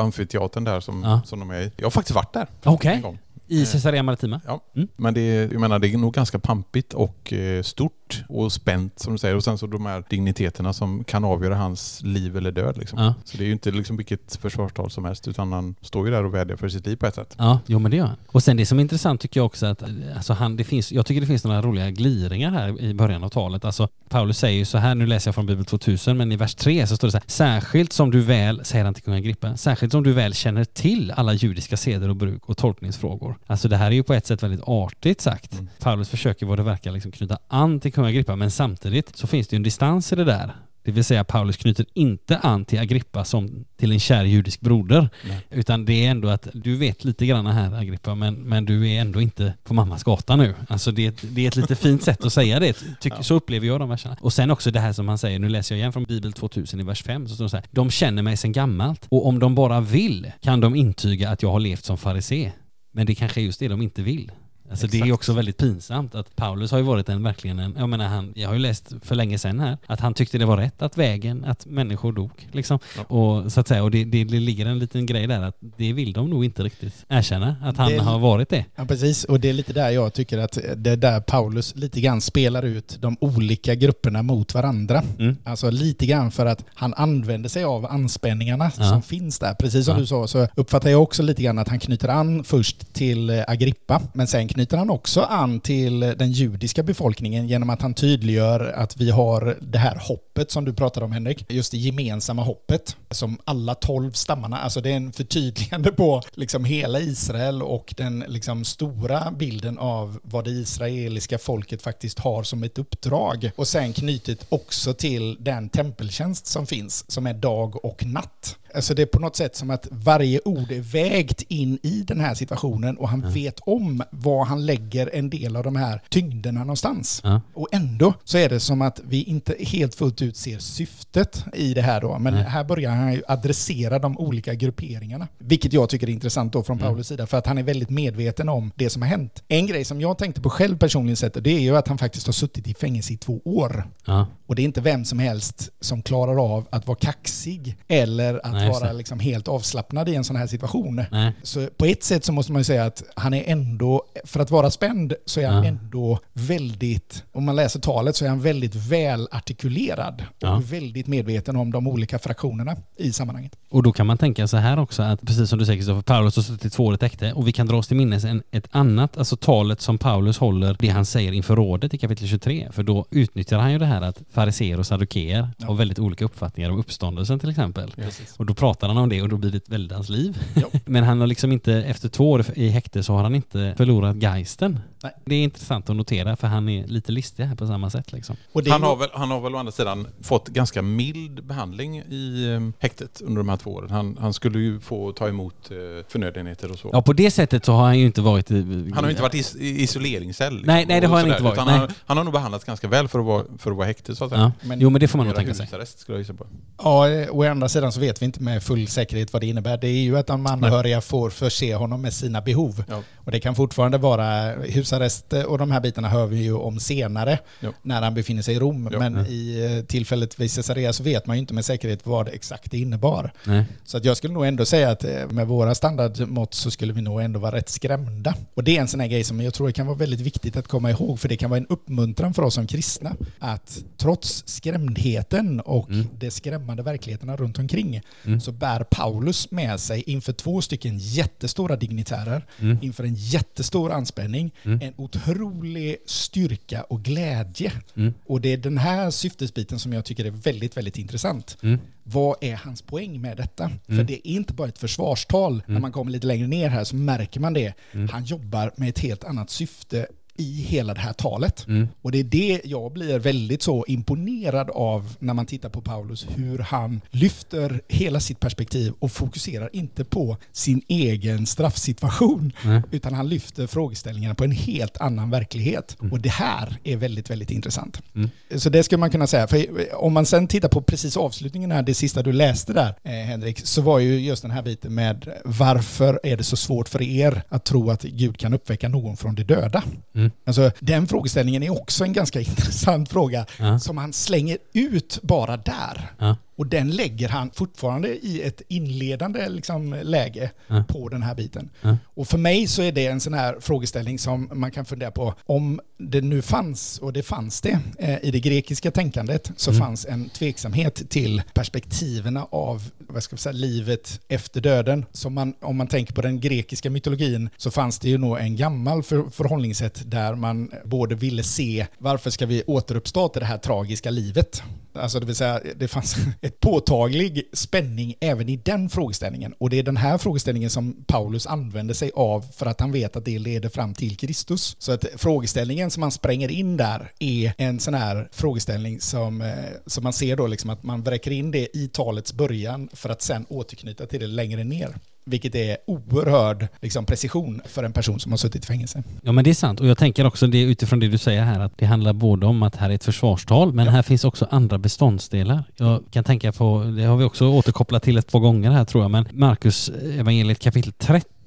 [SPEAKER 3] amfiteatern där som,
[SPEAKER 1] Ja.
[SPEAKER 3] som de är i. Jag har faktiskt varit där
[SPEAKER 1] Okej.
[SPEAKER 3] en gång.
[SPEAKER 1] I Caesarea Maritima?
[SPEAKER 3] Ja.
[SPEAKER 1] Mm.
[SPEAKER 3] Men det är, jag menar, det är nog ganska pampigt och eh, stort och spänt som du säger. Och sen så de här digniteterna som kan avgöra hans liv eller död. Liksom.
[SPEAKER 1] Ja.
[SPEAKER 3] Så det är ju inte liksom vilket försvarstal som helst utan han står ju där och vädjar för sitt liv på ett sätt.
[SPEAKER 1] Ja, jo men det gör han. Och sen det som är intressant tycker jag också att, eh, alltså han, det finns, jag tycker det finns några roliga gliringar här i början av talet. Alltså Paulus säger ju så här, nu läser jag från Bibel 2000, men i vers 3 så står det så här, särskilt som du väl, säger han till kung Agrippa, särskilt som du väl känner till alla judiska seder och bruk och tolkningsfrågor. Alltså det här är ju på ett sätt väldigt artigt sagt.
[SPEAKER 3] Mm.
[SPEAKER 1] Paulus försöker vad det verkar liksom knyta an till kung Agrippa, men samtidigt så finns det ju en distans i det där. Det vill säga Paulus knyter inte an till Agrippa som till en kär judisk broder.
[SPEAKER 3] Nej.
[SPEAKER 1] Utan det är ändå att du vet lite grann här Agrippa, men, men du är ändå inte på mammas gata nu. Alltså det, är ett- det är ett lite fint sätt att säga det. Tyck, Så upplever jag de verserna. Och sen också det här som han säger, nu läser jag igen från Bibel 2000 i vers 5, så står det så här. De känner mig sedan gammalt och om de bara vill kan de intyga att jag har levt som farisé. Men det kanske är just det de inte vill. Alltså det är
[SPEAKER 3] Exakt.
[SPEAKER 1] också väldigt pinsamt att Paulus har ju varit en verkligen en, jag menar han, jag har ju läst för länge sedan här, att han tyckte det var rätt att vägen, att människor dog liksom.
[SPEAKER 3] Ja.
[SPEAKER 1] Och så att säga, och det, det, det ligger en liten grej där att det vill de nog inte riktigt erkänna, att han
[SPEAKER 2] Det-
[SPEAKER 1] har varit det.
[SPEAKER 2] Ja, precis. Och det är lite där jag tycker att det är där Paulus lite grann spelar ut de olika grupperna mot varandra.
[SPEAKER 1] Mm.
[SPEAKER 2] Alltså lite grann för att han använder sig av anspänningarna
[SPEAKER 1] Ja.
[SPEAKER 2] som finns där. Precis som
[SPEAKER 1] Ja.
[SPEAKER 2] du sa så uppfattar jag också lite grann att han knyter an först till Agrippa, men sen knyter knyter han också an till den judiska befolkningen genom att han tydliggör att vi har det här hoppet som du pratade om Henrik, just det gemensamma hoppet som alla tolv stammarna, alltså det är en förtydligande på liksom hela Israel och den liksom stora bilden av vad det israeliska folket faktiskt har som ett uppdrag. Och sen knutet också till den tempeltjänst som finns, som är dag och natt. Alltså det är på något sätt som att varje ord är vägt in i den här situationen och han vet om var han lägger en del av de här tyngderna någonstans.
[SPEAKER 1] Ja.
[SPEAKER 2] Och ändå så är det som att vi inte helt fullt ut ser syftet i det här då. Men
[SPEAKER 1] Nej.
[SPEAKER 2] här börjar han ju adressera de olika grupperingarna. Vilket jag tycker är intressant då från
[SPEAKER 1] Mm.
[SPEAKER 2] Paulus sida. För att han är väldigt medveten om det som har hänt. En grej som jag tänkte på själv personligen sett, det är ju att han faktiskt har suttit i fängelse i två år. Och det är inte vem som helst som klarar av att vara kaxig eller att
[SPEAKER 1] Nej,
[SPEAKER 2] vara liksom helt avslappnad i en sån här situation.
[SPEAKER 1] Nej.
[SPEAKER 2] Så på ett sätt så måste man ju säga att han är ändå, för att vara spänd, så är han
[SPEAKER 1] Ja.
[SPEAKER 2] ändå väldigt, om man läser talet så är han väldigt väl artikulerad och
[SPEAKER 1] Ja.
[SPEAKER 2] väldigt medveten om de olika fraktionerna i sammanhanget.
[SPEAKER 1] Och då kan man tänka så här också att precis som du säger Kristoffer, Paulus har suttit två år i ett häkte och vi kan dra oss till minnes en, ett annat, alltså talet som Paulus håller, det han säger inför rådet i kapitel 23. För då utnyttjar han ju det här att fariseer och saddukeer
[SPEAKER 2] Ja.
[SPEAKER 1] har väldigt olika uppfattningar om uppståndelsen till exempel.
[SPEAKER 2] Precis.
[SPEAKER 1] Och då pratar han om det och då blir det ett väldans liv.
[SPEAKER 2] Ja.
[SPEAKER 1] Men han har liksom inte, efter två år i häkte så har han inte förlorat geisten.
[SPEAKER 2] Nej.
[SPEAKER 1] Det är intressant att notera för han är lite listig här på samma sätt liksom.
[SPEAKER 2] Och det
[SPEAKER 3] Han har, väl, han har väl å andra sidan fått ganska mild behandling i eh, häktet under de här två åren. Han, han skulle ju få ta emot eh, förnödenheter och så.
[SPEAKER 1] Ja på det sättet så har han ju inte varit... i-
[SPEAKER 3] Han har ju inte varit i is- i isoleringscell. liksom,
[SPEAKER 1] Nej, nej, det har han
[SPEAKER 3] sådär,
[SPEAKER 1] inte varit,
[SPEAKER 3] utan
[SPEAKER 1] nej.
[SPEAKER 3] Han, han har nog behandlats ganska väl för att vara, för att vara häkte så att säga.
[SPEAKER 1] Ja.
[SPEAKER 2] Men-
[SPEAKER 1] jo men det får man nog tänka sig.
[SPEAKER 3] skulle jag gissa på.
[SPEAKER 2] Ja, eh, å andra sidan så vet vi inte med full säkerhet vad det innebär. Det är ju att de anhöriga får förse honom med sina behov.
[SPEAKER 3] Ja.
[SPEAKER 2] Och det kan fortfarande vara husarrest och de här bitarna hör vi ju om senare
[SPEAKER 3] Ja.
[SPEAKER 2] när han befinner sig i Rom.
[SPEAKER 3] Ja.
[SPEAKER 2] Men
[SPEAKER 1] Mm.
[SPEAKER 2] i eh, tillfället vid Caesarea så vet man ju inte med säkerhet vad det exakt det innebar.
[SPEAKER 1] Nej.
[SPEAKER 2] Så att jag skulle nog ändå säga att eh, med våra standardmått så skulle vi nog ändå vara rätt skrämda. Och det är en sån här grej som jag tror kan vara väldigt viktigt att komma ihåg för det kan vara en uppmuntran för oss som kristna att trots skrämdheten och
[SPEAKER 1] Mm.
[SPEAKER 2] de skrämmande verkligheterna runt omkring
[SPEAKER 1] Mm.
[SPEAKER 2] så bär Paulus med sig inför två stycken jättestora dignitärer,
[SPEAKER 1] Mm.
[SPEAKER 2] inför en jättestor anspänning,
[SPEAKER 1] Mm.
[SPEAKER 2] en otrolig styrka och glädje.
[SPEAKER 1] Mm.
[SPEAKER 2] Och det är den här syftesbiten som jag tycker är väldigt, väldigt intressant.
[SPEAKER 1] Mm.
[SPEAKER 2] Vad är hans poäng med detta? För
[SPEAKER 1] Mm.
[SPEAKER 2] det är inte bara ett försvarstal. När
[SPEAKER 1] Mm.
[SPEAKER 2] man kommer lite längre ner här så märker man det.
[SPEAKER 1] Mm.
[SPEAKER 2] Han jobbar med ett helt annat syfte i hela det här talet.
[SPEAKER 1] Mm.
[SPEAKER 2] Och det är det jag blir väldigt så imponerad av när man tittar på Paulus, hur han lyfter hela sitt perspektiv och fokuserar inte på sin egen straffsituation,
[SPEAKER 1] Nej.
[SPEAKER 2] utan han lyfter frågeställningarna på en helt annan verklighet. Och det här är väldigt, väldigt intressant.
[SPEAKER 1] Mm.
[SPEAKER 2] Så det skulle man kunna säga. För om man sen tittar på precis avslutningen här, det sista du läste där, eh, Henrik, så var ju just den här biten med varför är det så svårt för er att tro att Gud kan uppväcka någon från de döda?
[SPEAKER 1] Mm.
[SPEAKER 2] Alltså, den frågeställningen är också en ganska intressant fråga
[SPEAKER 1] Ja.
[SPEAKER 2] som han slänger ut bara där.
[SPEAKER 1] Ja.
[SPEAKER 2] Och den lägger han fortfarande i ett inledande liksom, läge
[SPEAKER 1] Ja.
[SPEAKER 2] på den här biten. Och för mig så är det en sån här frågeställning som man kan fundera på. Om det nu fanns, och det fanns det, eh, i det grekiska tänkandet så
[SPEAKER 1] Mm.
[SPEAKER 2] fanns en tveksamhet till perspektiven av vad ska vi säga, livet efter döden. Som man, om man tänker på den grekiska mytologin så fanns det ju nog en gammal för, förhållningssätt där man både ville se varför ska vi återuppstå till det här tragiska livet? Alltså det vill säga, det fanns ett påtaglig spänning även i den frågeställningen. Och det är den här frågeställningen som Paulus använder sig av för att han vet att det leder fram till Kristus. Så att frågeställningen som man spränger in där är en sån här frågeställning som, eh, som man ser då liksom att man vräker in det i talets början för att sen återknyta till det längre ner. Vilket är oerhörd liksom, precision för en person som har suttit i fängelse.
[SPEAKER 1] Ja men det är sant och jag tänker också det utifrån det du säger här att det handlar både om att här är ett försvarstal men här finns också andra beståndsdelar. Jag kan tänka på, det har vi också återkopplat till ett par gånger här tror jag, men Markus evangeliet kapitel 13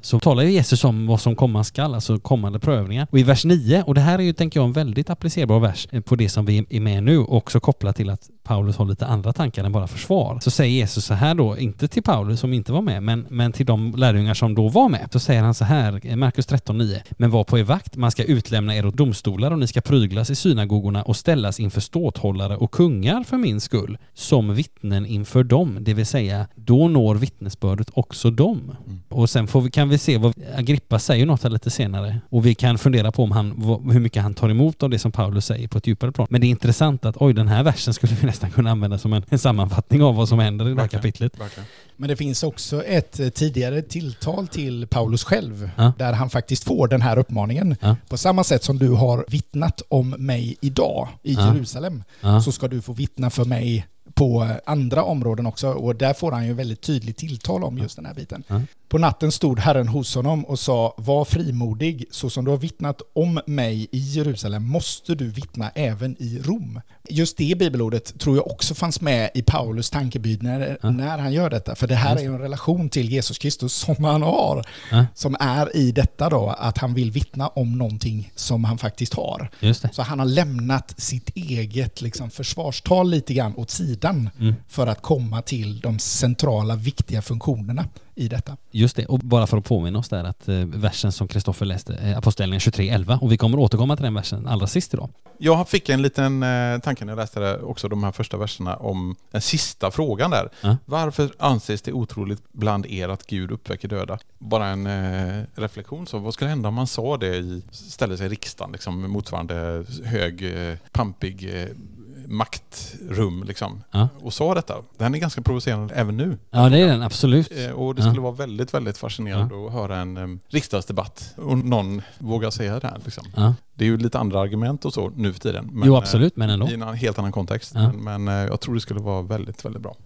[SPEAKER 1] så talar ju Jesus om vad som komma skall, alltså kommande prövningar. Och i vers 9, och det här är ju tänker jag en väldigt applicerbar vers eh, på det som vi är med nu och också kopplat till att Paulus har lite andra tankar än bara försvar. Så säger Jesus så här då, inte till Paulus som inte var med, men, men till de lärjungar som då var med. Så säger han så här, eh, Markus 13.9. Men var på er vakt, man ska utlämna er åt domstolar och ni ska pryglas i synagogorna och ställas inför ståthållare och kungar för min skull, som vittnen inför dem, det vill säga då når vittnesbördet också dem. Och sen får vi, kan vi se vad Agrippa säger något här lite senare och vi kan fundera på om han, hur mycket han tar emot av det som Paulus säger på ett djupare plan. Men det är intressant att oj, den här versen skulle vi nästan kunna använda som en, en sammanfattning av vad som händer i det här
[SPEAKER 3] Verkligen.
[SPEAKER 1] kapitlet.
[SPEAKER 3] Verkligen.
[SPEAKER 2] Men det finns också ett eh, tidigare tilltal till Paulus själv,
[SPEAKER 1] Ja.
[SPEAKER 2] där han faktiskt får den här uppmaningen.
[SPEAKER 1] Ja.
[SPEAKER 2] På samma sätt som du har vittnat om mig idag i
[SPEAKER 1] Ja.
[SPEAKER 2] Jerusalem,
[SPEAKER 1] Ja.
[SPEAKER 2] så ska du få vittna för mig på andra områden också. Och där får han ju väldigt tydligt tilltal om just den här biten.
[SPEAKER 1] Ja.
[SPEAKER 2] På natten stod Herren hos honom och sa, var frimodig, så som du har vittnat om mig i Jerusalem måste du vittna även i Rom. Just det bibelordet tror jag också fanns med i Paulus tankebyd när,
[SPEAKER 1] Ja.
[SPEAKER 2] när han gör detta. För det här är ju en relation till Jesus Kristus som han har,
[SPEAKER 1] Ja.
[SPEAKER 2] som är i detta då, att han vill vittna om någonting som han faktiskt har.
[SPEAKER 1] Just det.
[SPEAKER 2] Så han har lämnat sitt eget liksom, försvarstal lite grann åt sidan
[SPEAKER 1] Mm.
[SPEAKER 2] för att komma till de centrala, viktiga funktionerna i detta.
[SPEAKER 1] Just det, och bara för att påminna oss där att eh, versen som Kristoffer läste, eh, Apostlagärningarna 23.11, och vi kommer återkomma till den versen allra sist idag.
[SPEAKER 3] Jag fick en liten eh, tanke när jag läste det, också de här första verserna om den sista frågan där.
[SPEAKER 1] Ja.
[SPEAKER 3] Varför anses det otroligt bland er att Gud uppväcker döda? Bara en eh, reflektion. Så vad skulle hända om man sa det i, ställde sig i riksdagen, liksom, motsvarande hög, eh, pampig eh, maktrum liksom,
[SPEAKER 1] Ja.
[SPEAKER 3] och sa detta. Den är ganska provocerande även nu.
[SPEAKER 1] Ja, det är den absolut.
[SPEAKER 3] Eh, Och det
[SPEAKER 1] Ja.
[SPEAKER 3] skulle vara väldigt, väldigt fascinerande att höra en um, riksdagsdebatt och någon vågar säga det här. Liksom.
[SPEAKER 1] Ja.
[SPEAKER 3] Det är ju lite andra argument och så nu för tiden. Men,
[SPEAKER 1] jo, absolut, men ändå.
[SPEAKER 3] eh, I en helt annan kontext.
[SPEAKER 1] Ja.
[SPEAKER 3] Men, men eh, jag tror det skulle vara väldigt, väldigt bra.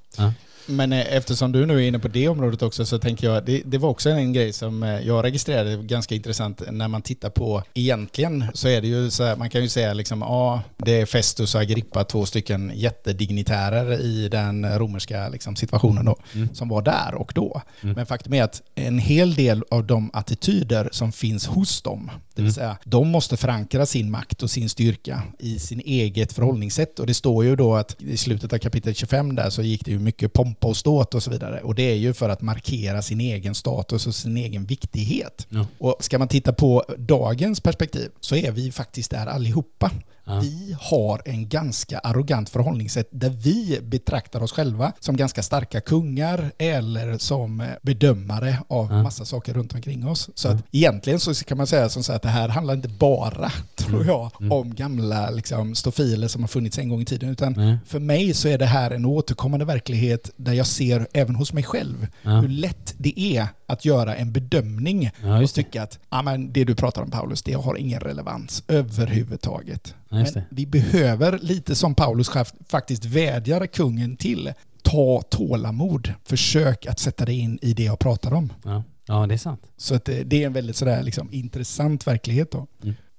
[SPEAKER 2] Men eh, eftersom du nu är inne på det området också så tänker jag, det, det var också en grej som eh, jag registrerade ganska intressant när man tittar på, egentligen så är det ju så här, man kan ju säga liksom, ja, det är Festus och Agrippa, två stycken jättedignitärer i den romerska liksom, situationen då,
[SPEAKER 1] Mm.
[SPEAKER 2] som var där och då.
[SPEAKER 1] Mm.
[SPEAKER 2] Men faktum är att en hel del av de attityder som finns hos dem, det vill
[SPEAKER 1] Mm.
[SPEAKER 2] säga de måste förankra sin makt och sin styrka i sin eget förhållningssätt. Och det står ju då att i slutet av kapitel 25 där så gick det ju mycket pompa och ståt och så vidare. Och det är ju för att markera sin egen status och sin egen viktighet.
[SPEAKER 1] Ja.
[SPEAKER 2] Och ska man titta på dagens perspektiv så är vi faktiskt där allihopa.
[SPEAKER 1] Ja.
[SPEAKER 2] Vi har en ganska arrogant förhållningssätt där vi betraktar oss själva som ganska starka kungar eller som eh, bedömare av
[SPEAKER 1] Ja.
[SPEAKER 2] massa saker runt omkring oss. Så att egentligen så kan man säga som så att det här handlar inte bara, tror jag, om gamla liksom, stofiler som har funnits en gång i tiden. Utan
[SPEAKER 1] Nej.
[SPEAKER 2] för mig så är det här en återkommande verklighet där jag ser även hos mig själv
[SPEAKER 1] Ja.
[SPEAKER 2] hur lätt det är att göra en bedömning
[SPEAKER 1] Ja,
[SPEAKER 2] och tycka att ah, men det du pratar om Paulus, det har ingen relevans överhuvudtaget.
[SPEAKER 1] Ja,
[SPEAKER 2] men vi behöver, lite som Paulus själv faktiskt vädjar kungen till, ta tålamod. Försök att sätta dig in i det jag pratar om.
[SPEAKER 1] Ja. Ja, det är sant.
[SPEAKER 2] Så att det, det är en väldigt sådär liksom intressant verklighet då.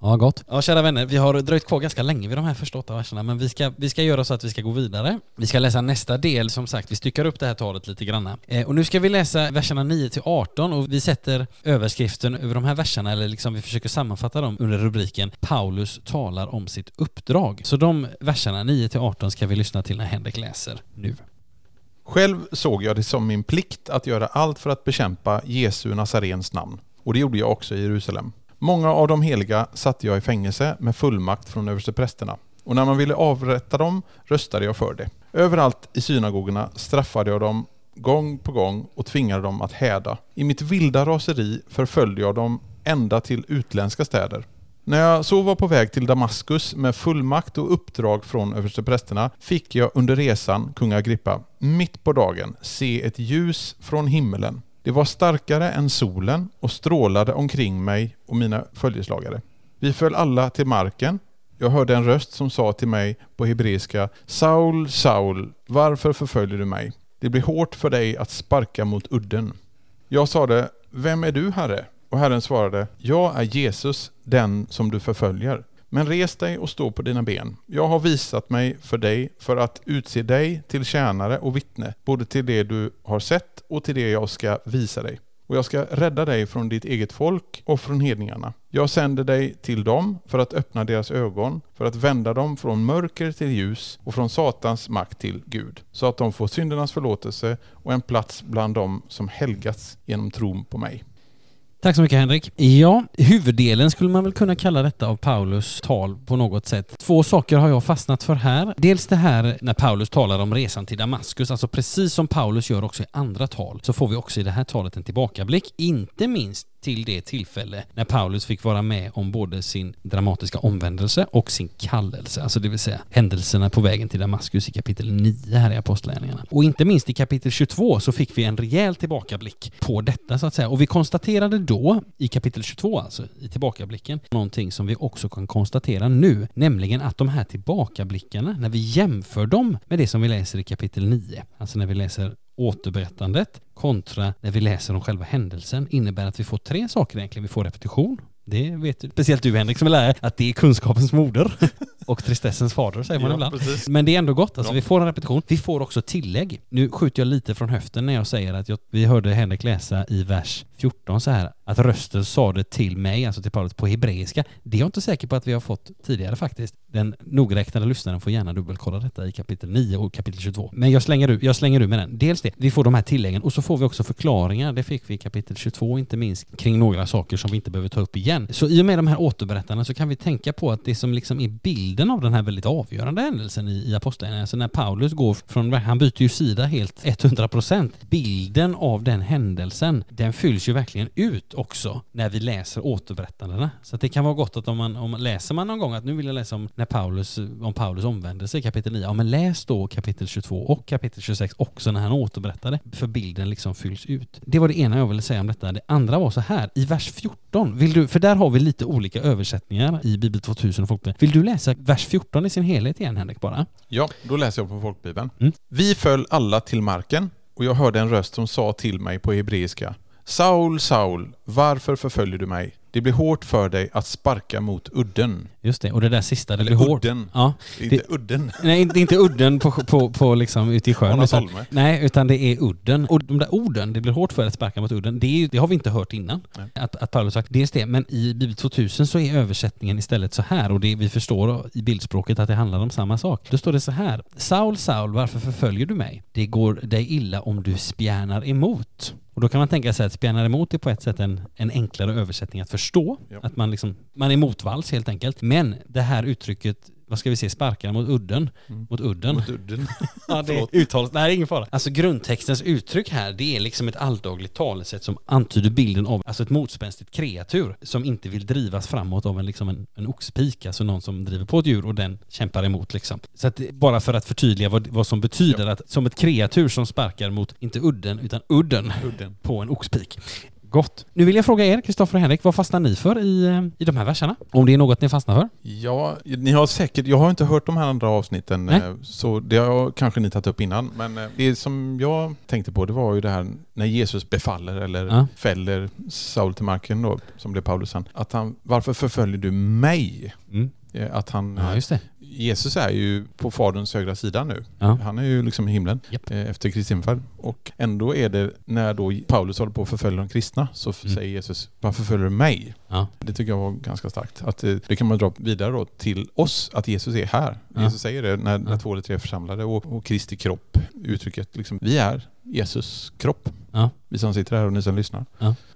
[SPEAKER 1] Ja, gott. Ja, kära vänner, vi har dröjt kvar ganska länge vid de här första åtta verserna, men vi ska, vi ska göra så att vi ska gå vidare. Vi ska läsa nästa del, som sagt, vi styckar upp det här talet lite grann. Eh, och nu ska vi läsa verserna 9 till 18 och vi sätter överskriften över de här verserna, eller liksom vi försöker sammanfatta dem under rubriken Paulus talar om sitt uppdrag. Så de verserna 9 till 18 ska vi lyssna till när Henrik läser nu.
[SPEAKER 3] Själv såg jag det som min plikt att göra allt för att bekämpa Jesu Nazarens namn. Och det gjorde jag också i Jerusalem. Många av de heliga satte jag i fängelse med fullmakt från översteprästerna. Och när man ville avrätta dem röstade jag för det. Överallt i synagogorna straffade jag dem gång på gång och tvingade dem att häda. I mitt vilda raseri förföljde jag dem ända till utländska städer. När jag så var på väg till Damaskus med fullmakt och uppdrag från översteprästerna fick jag under resan, kung Agrippa, mitt på dagen se ett ljus från himmelen. Det var starkare än solen och strålade omkring mig och mina följeslagare. Vi föll alla till marken. Jag hörde en röst som sa till mig på hebreiska Saul, Saul, varför förföljer du mig? Det blir hårt för dig att sparka mot udden. Jag sade, vem är du herre? Och Herren svarade, jag är Jesus, den som du förföljer. Men res dig och stå på dina ben. Jag har visat mig för dig för att utse dig till tjänare och vittne, både till det du har sett och till det jag ska visa dig. Och jag ska rädda dig från ditt eget folk och från hedningarna. Jag sänder dig till dem för att öppna deras ögon, för att vända dem från mörker till ljus och från Satans makt till Gud, så att de får syndernas förlåtelse och en plats bland dem som helgats genom tron på mig.
[SPEAKER 1] Tack så mycket Henrik. Ja, huvuddelen skulle man väl kunna kalla detta av Paulus tal på något sätt. Två saker har jag fastnat för här. Dels det här när Paulus talar om resan till Damaskus, alltså precis som Paulus gör också i andra tal, så får vi också i det här talet en tillbakablick, inte minst till det tillfälle när Paulus fick vara med om både sin dramatiska omvändelse och sin kallelse, alltså det vill säga händelserna på vägen till Damaskus i kapitel 9 här i Apostlagärningarna. Och inte minst i kapitel 22 så fick vi en rejäl tillbakablick på detta så att säga. Och vi konstaterade då, i kapitel 22 alltså, i tillbakablicken, någonting som vi också kan konstatera nu, nämligen att de här tillbakablickarna, när vi jämför dem med det som vi läser i kapitel 9, alltså när vi läser återberättandet kontra när vi läser om själva händelsen innebär att vi får tre saker egentligen. Vi får repetition, det vet du, speciellt du Henrik som är lärare, att det är kunskapens moder och tristessens fader säger man
[SPEAKER 3] Ja,
[SPEAKER 1] ibland.
[SPEAKER 3] precis.
[SPEAKER 1] Men det är ändå gott, alltså
[SPEAKER 3] Ja.
[SPEAKER 1] vi får en repetition. Vi får också tillägg. Nu skjuter jag lite från höften när jag säger att jag, vi hörde Henrik läsa i vers 14 så här, att rösten sa det till mig, alltså till Paulus, på hebreiska. Det är jag inte säker på att vi har fått tidigare faktiskt. Den nogräknade lyssnaren får gärna dubbelkolla detta i kapitel 9 och kapitel 22. Men jag slänger ur, jag slänger ur med den. Dels det, vi får de här tilläggen och så får vi också förklaringar. Det fick vi i kapitel 22, inte minst kring några saker som vi inte behöver ta upp igen. Så i och med de här återberättarna så kan vi tänka på att det som liksom är bilden av den här väldigt avgörande händelsen i, i Apostlagärningarna, alltså när Paulus går från, han byter ju sida helt 100%. Bilden av den händelsen, den fylls ju verkligen ut också när vi läser återberättandena. Så att det kan vara gott att om man, om man läser man någon gång att nu vill jag läsa om när Paulus, om Paulus omvändelse i kapitel 9, ja men läs då kapitel 22 och kapitel 26 också när han återberättade, för bilden liksom fylls ut. Det var det ena jag ville säga om detta. Det andra var så här, i vers 14, vill du, för där har vi lite olika översättningar i Bibel 2000 och Folkbibeln. Vill du läsa vers 14 i sin helhet igen Henrik bara?
[SPEAKER 3] Ja, då läser jag på folkbibeln.
[SPEAKER 1] Mm.
[SPEAKER 3] Vi föll alla till marken och jag hörde en röst som sa till mig på hebreiska Saul, Saul, varför förföljer du mig? Det blir hårt för dig att sparka mot udden.
[SPEAKER 1] Just det, och det där sista, det
[SPEAKER 3] Eller
[SPEAKER 1] blir hårt.
[SPEAKER 3] udden.
[SPEAKER 1] Ja,
[SPEAKER 3] Inte udden.
[SPEAKER 1] Nej, inte, inte udden på, på, på liksom ute i sjön. Utan, nej, utan det är udden. Och de där orden, det blir hårt för att sparka mot udden, det, är, det har vi inte hört innan.
[SPEAKER 3] Nej.
[SPEAKER 1] Att, att Paulus sagt dels det, men i Bibel 2000 så är översättningen istället så här, och det vi förstår i bildspråket att det handlar om samma sak. Då står det så här. Saul, Saul, varför förföljer du mig? Det går dig illa om du spjärnar emot. Och då kan man tänka sig att spjärnar emot är på ett sätt en, en enklare översättning att förstå.
[SPEAKER 3] Ja.
[SPEAKER 1] Att man liksom, man är motvalls helt enkelt. Men det här uttrycket vad ska vi se, sparkar mot udden.
[SPEAKER 3] Mm.
[SPEAKER 1] Mot udden.
[SPEAKER 3] Mot udden.
[SPEAKER 1] Ja, det
[SPEAKER 3] Förlåt.
[SPEAKER 1] uttalas, nej, det är ingen fara. Alltså grundtextens uttryck här, det är liksom ett alldagligt talesätt som antyder bilden av alltså ett motspänstigt kreatur som inte vill drivas framåt av en, liksom en, en oxpik, alltså någon som driver på ett djur och den kämpar emot liksom. Så att bara för att förtydliga vad, vad som betyder att som ett kreatur som sparkar mot, inte udden, utan udden
[SPEAKER 3] Udden.
[SPEAKER 1] på en oxpik. Gott. Nu vill jag fråga er, Kristoffer och Henrik, vad fastnar ni för i, eh, i de här verserna? Om det är något ni fastnar för?
[SPEAKER 3] Ja, ni har säkert, jag har inte hört de här andra avsnitten
[SPEAKER 1] Nej.
[SPEAKER 3] eh, så det har kanske ni tagit upp innan. Men eh, det som jag tänkte på det var ju det här när Jesus befaller eller
[SPEAKER 1] Ja.
[SPEAKER 3] fäller Saul till marken då, som blev Paulus sen. Att han, varför förföljer du mig?
[SPEAKER 1] Mm.
[SPEAKER 3] Att han,
[SPEAKER 1] Ja, just det.
[SPEAKER 3] Jesus är ju på Faderns högra sida nu.
[SPEAKER 1] Ja.
[SPEAKER 3] Han är ju liksom i himlen
[SPEAKER 1] Japp.
[SPEAKER 3] eh, efter Kristi himmelfärd. Och ändå är det när då Paulus håller på att förfölja de kristna så
[SPEAKER 1] Mm.
[SPEAKER 3] säger Jesus Varför följer du mig?
[SPEAKER 1] Ja.
[SPEAKER 3] Det tycker jag var ganska starkt. Att det, det kan man dra vidare då till oss, att Jesus är här.
[SPEAKER 1] Ja.
[SPEAKER 3] Jesus säger det när, när
[SPEAKER 1] Ja.
[SPEAKER 3] två eller tre är församlade och, och Kristi kropp, uttrycket liksom, vi är Jesus kropp.
[SPEAKER 1] Ja.
[SPEAKER 3] Vi som sitter här och ni som lyssnar.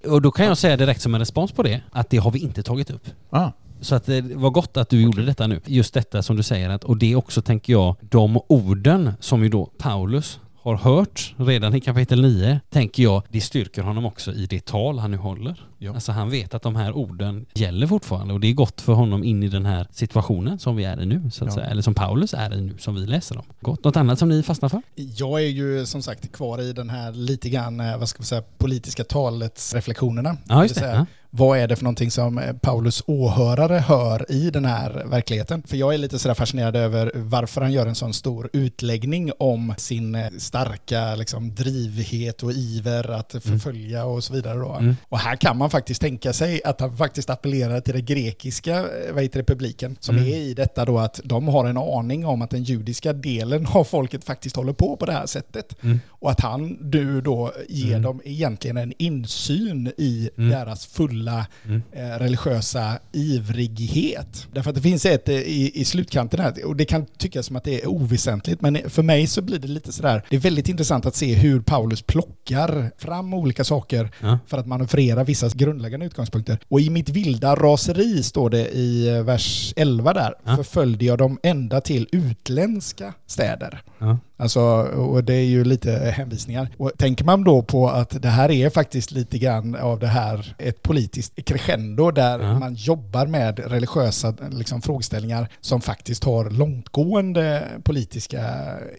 [SPEAKER 1] Och då kan jag säga direkt som en respons på det, att det har vi inte tagit upp.
[SPEAKER 3] Ah,
[SPEAKER 1] Så att det var gott att du gjorde detta nu. Just detta som du säger, att, och det också, tänker jag, de orden som ju då Paulus har hört redan i kapitel 9, tänker jag, det styrker honom också i det tal han nu håller.
[SPEAKER 3] Ja.
[SPEAKER 1] Alltså han vet att de här orden gäller fortfarande och det är gott för honom in i den här situationen som vi är i nu, så att
[SPEAKER 3] Ja.
[SPEAKER 1] säga. Eller som Paulus är i nu, som vi läser om. Gott. Något annat som ni fastnar för?
[SPEAKER 2] Jag är ju som sagt kvar i den här lite grann, eh, vad ska man säga, politiska talets reflektionerna.
[SPEAKER 1] Ja, just
[SPEAKER 2] Det
[SPEAKER 1] det.
[SPEAKER 2] Vad är det för någonting som eh, Paulus åhörare hör i den här verkligheten? För jag är lite sådär fascinerad över varför han gör en sån stor utläggning om sin eh, starka liksom, drivhet och iver att förfölja och så vidare.
[SPEAKER 1] Mm.
[SPEAKER 2] Och här kan man faktiskt tänka sig att han faktiskt appellerar till den grekiska eh, vad heter det, publiken som
[SPEAKER 1] Mm.
[SPEAKER 2] är i detta då att de har en aning om att den judiska delen av folket faktiskt håller på på det här sättet.
[SPEAKER 1] Mm.
[SPEAKER 2] Och att han nu då ger
[SPEAKER 1] Mm.
[SPEAKER 2] dem egentligen en insyn i
[SPEAKER 1] Mm.
[SPEAKER 2] deras fulla
[SPEAKER 1] Mm.
[SPEAKER 2] eh, religiösa ivrighet. Därför att det finns ett eh, i, i slutkanten här, och det kan tyckas som att det är oväsentligt, men för mig så blir det lite sådär, det är väldigt intressant att se hur Paulus plockar fram olika saker
[SPEAKER 1] Ja.
[SPEAKER 2] för att manövrera vissa grundläggande utgångspunkter. Och i mitt vilda raseri står det i eh, vers 11 där,
[SPEAKER 1] Ja.
[SPEAKER 2] förföljde jag dem ända till utländska städer.
[SPEAKER 1] Ja.
[SPEAKER 2] Alltså, och det är ju lite hänvisningar. Och tänker man då på att det här är faktiskt lite grann av det här, ett politiskt crescendo där
[SPEAKER 1] Ja.
[SPEAKER 2] man jobbar med religiösa liksom, frågeställningar som faktiskt har långtgående politiska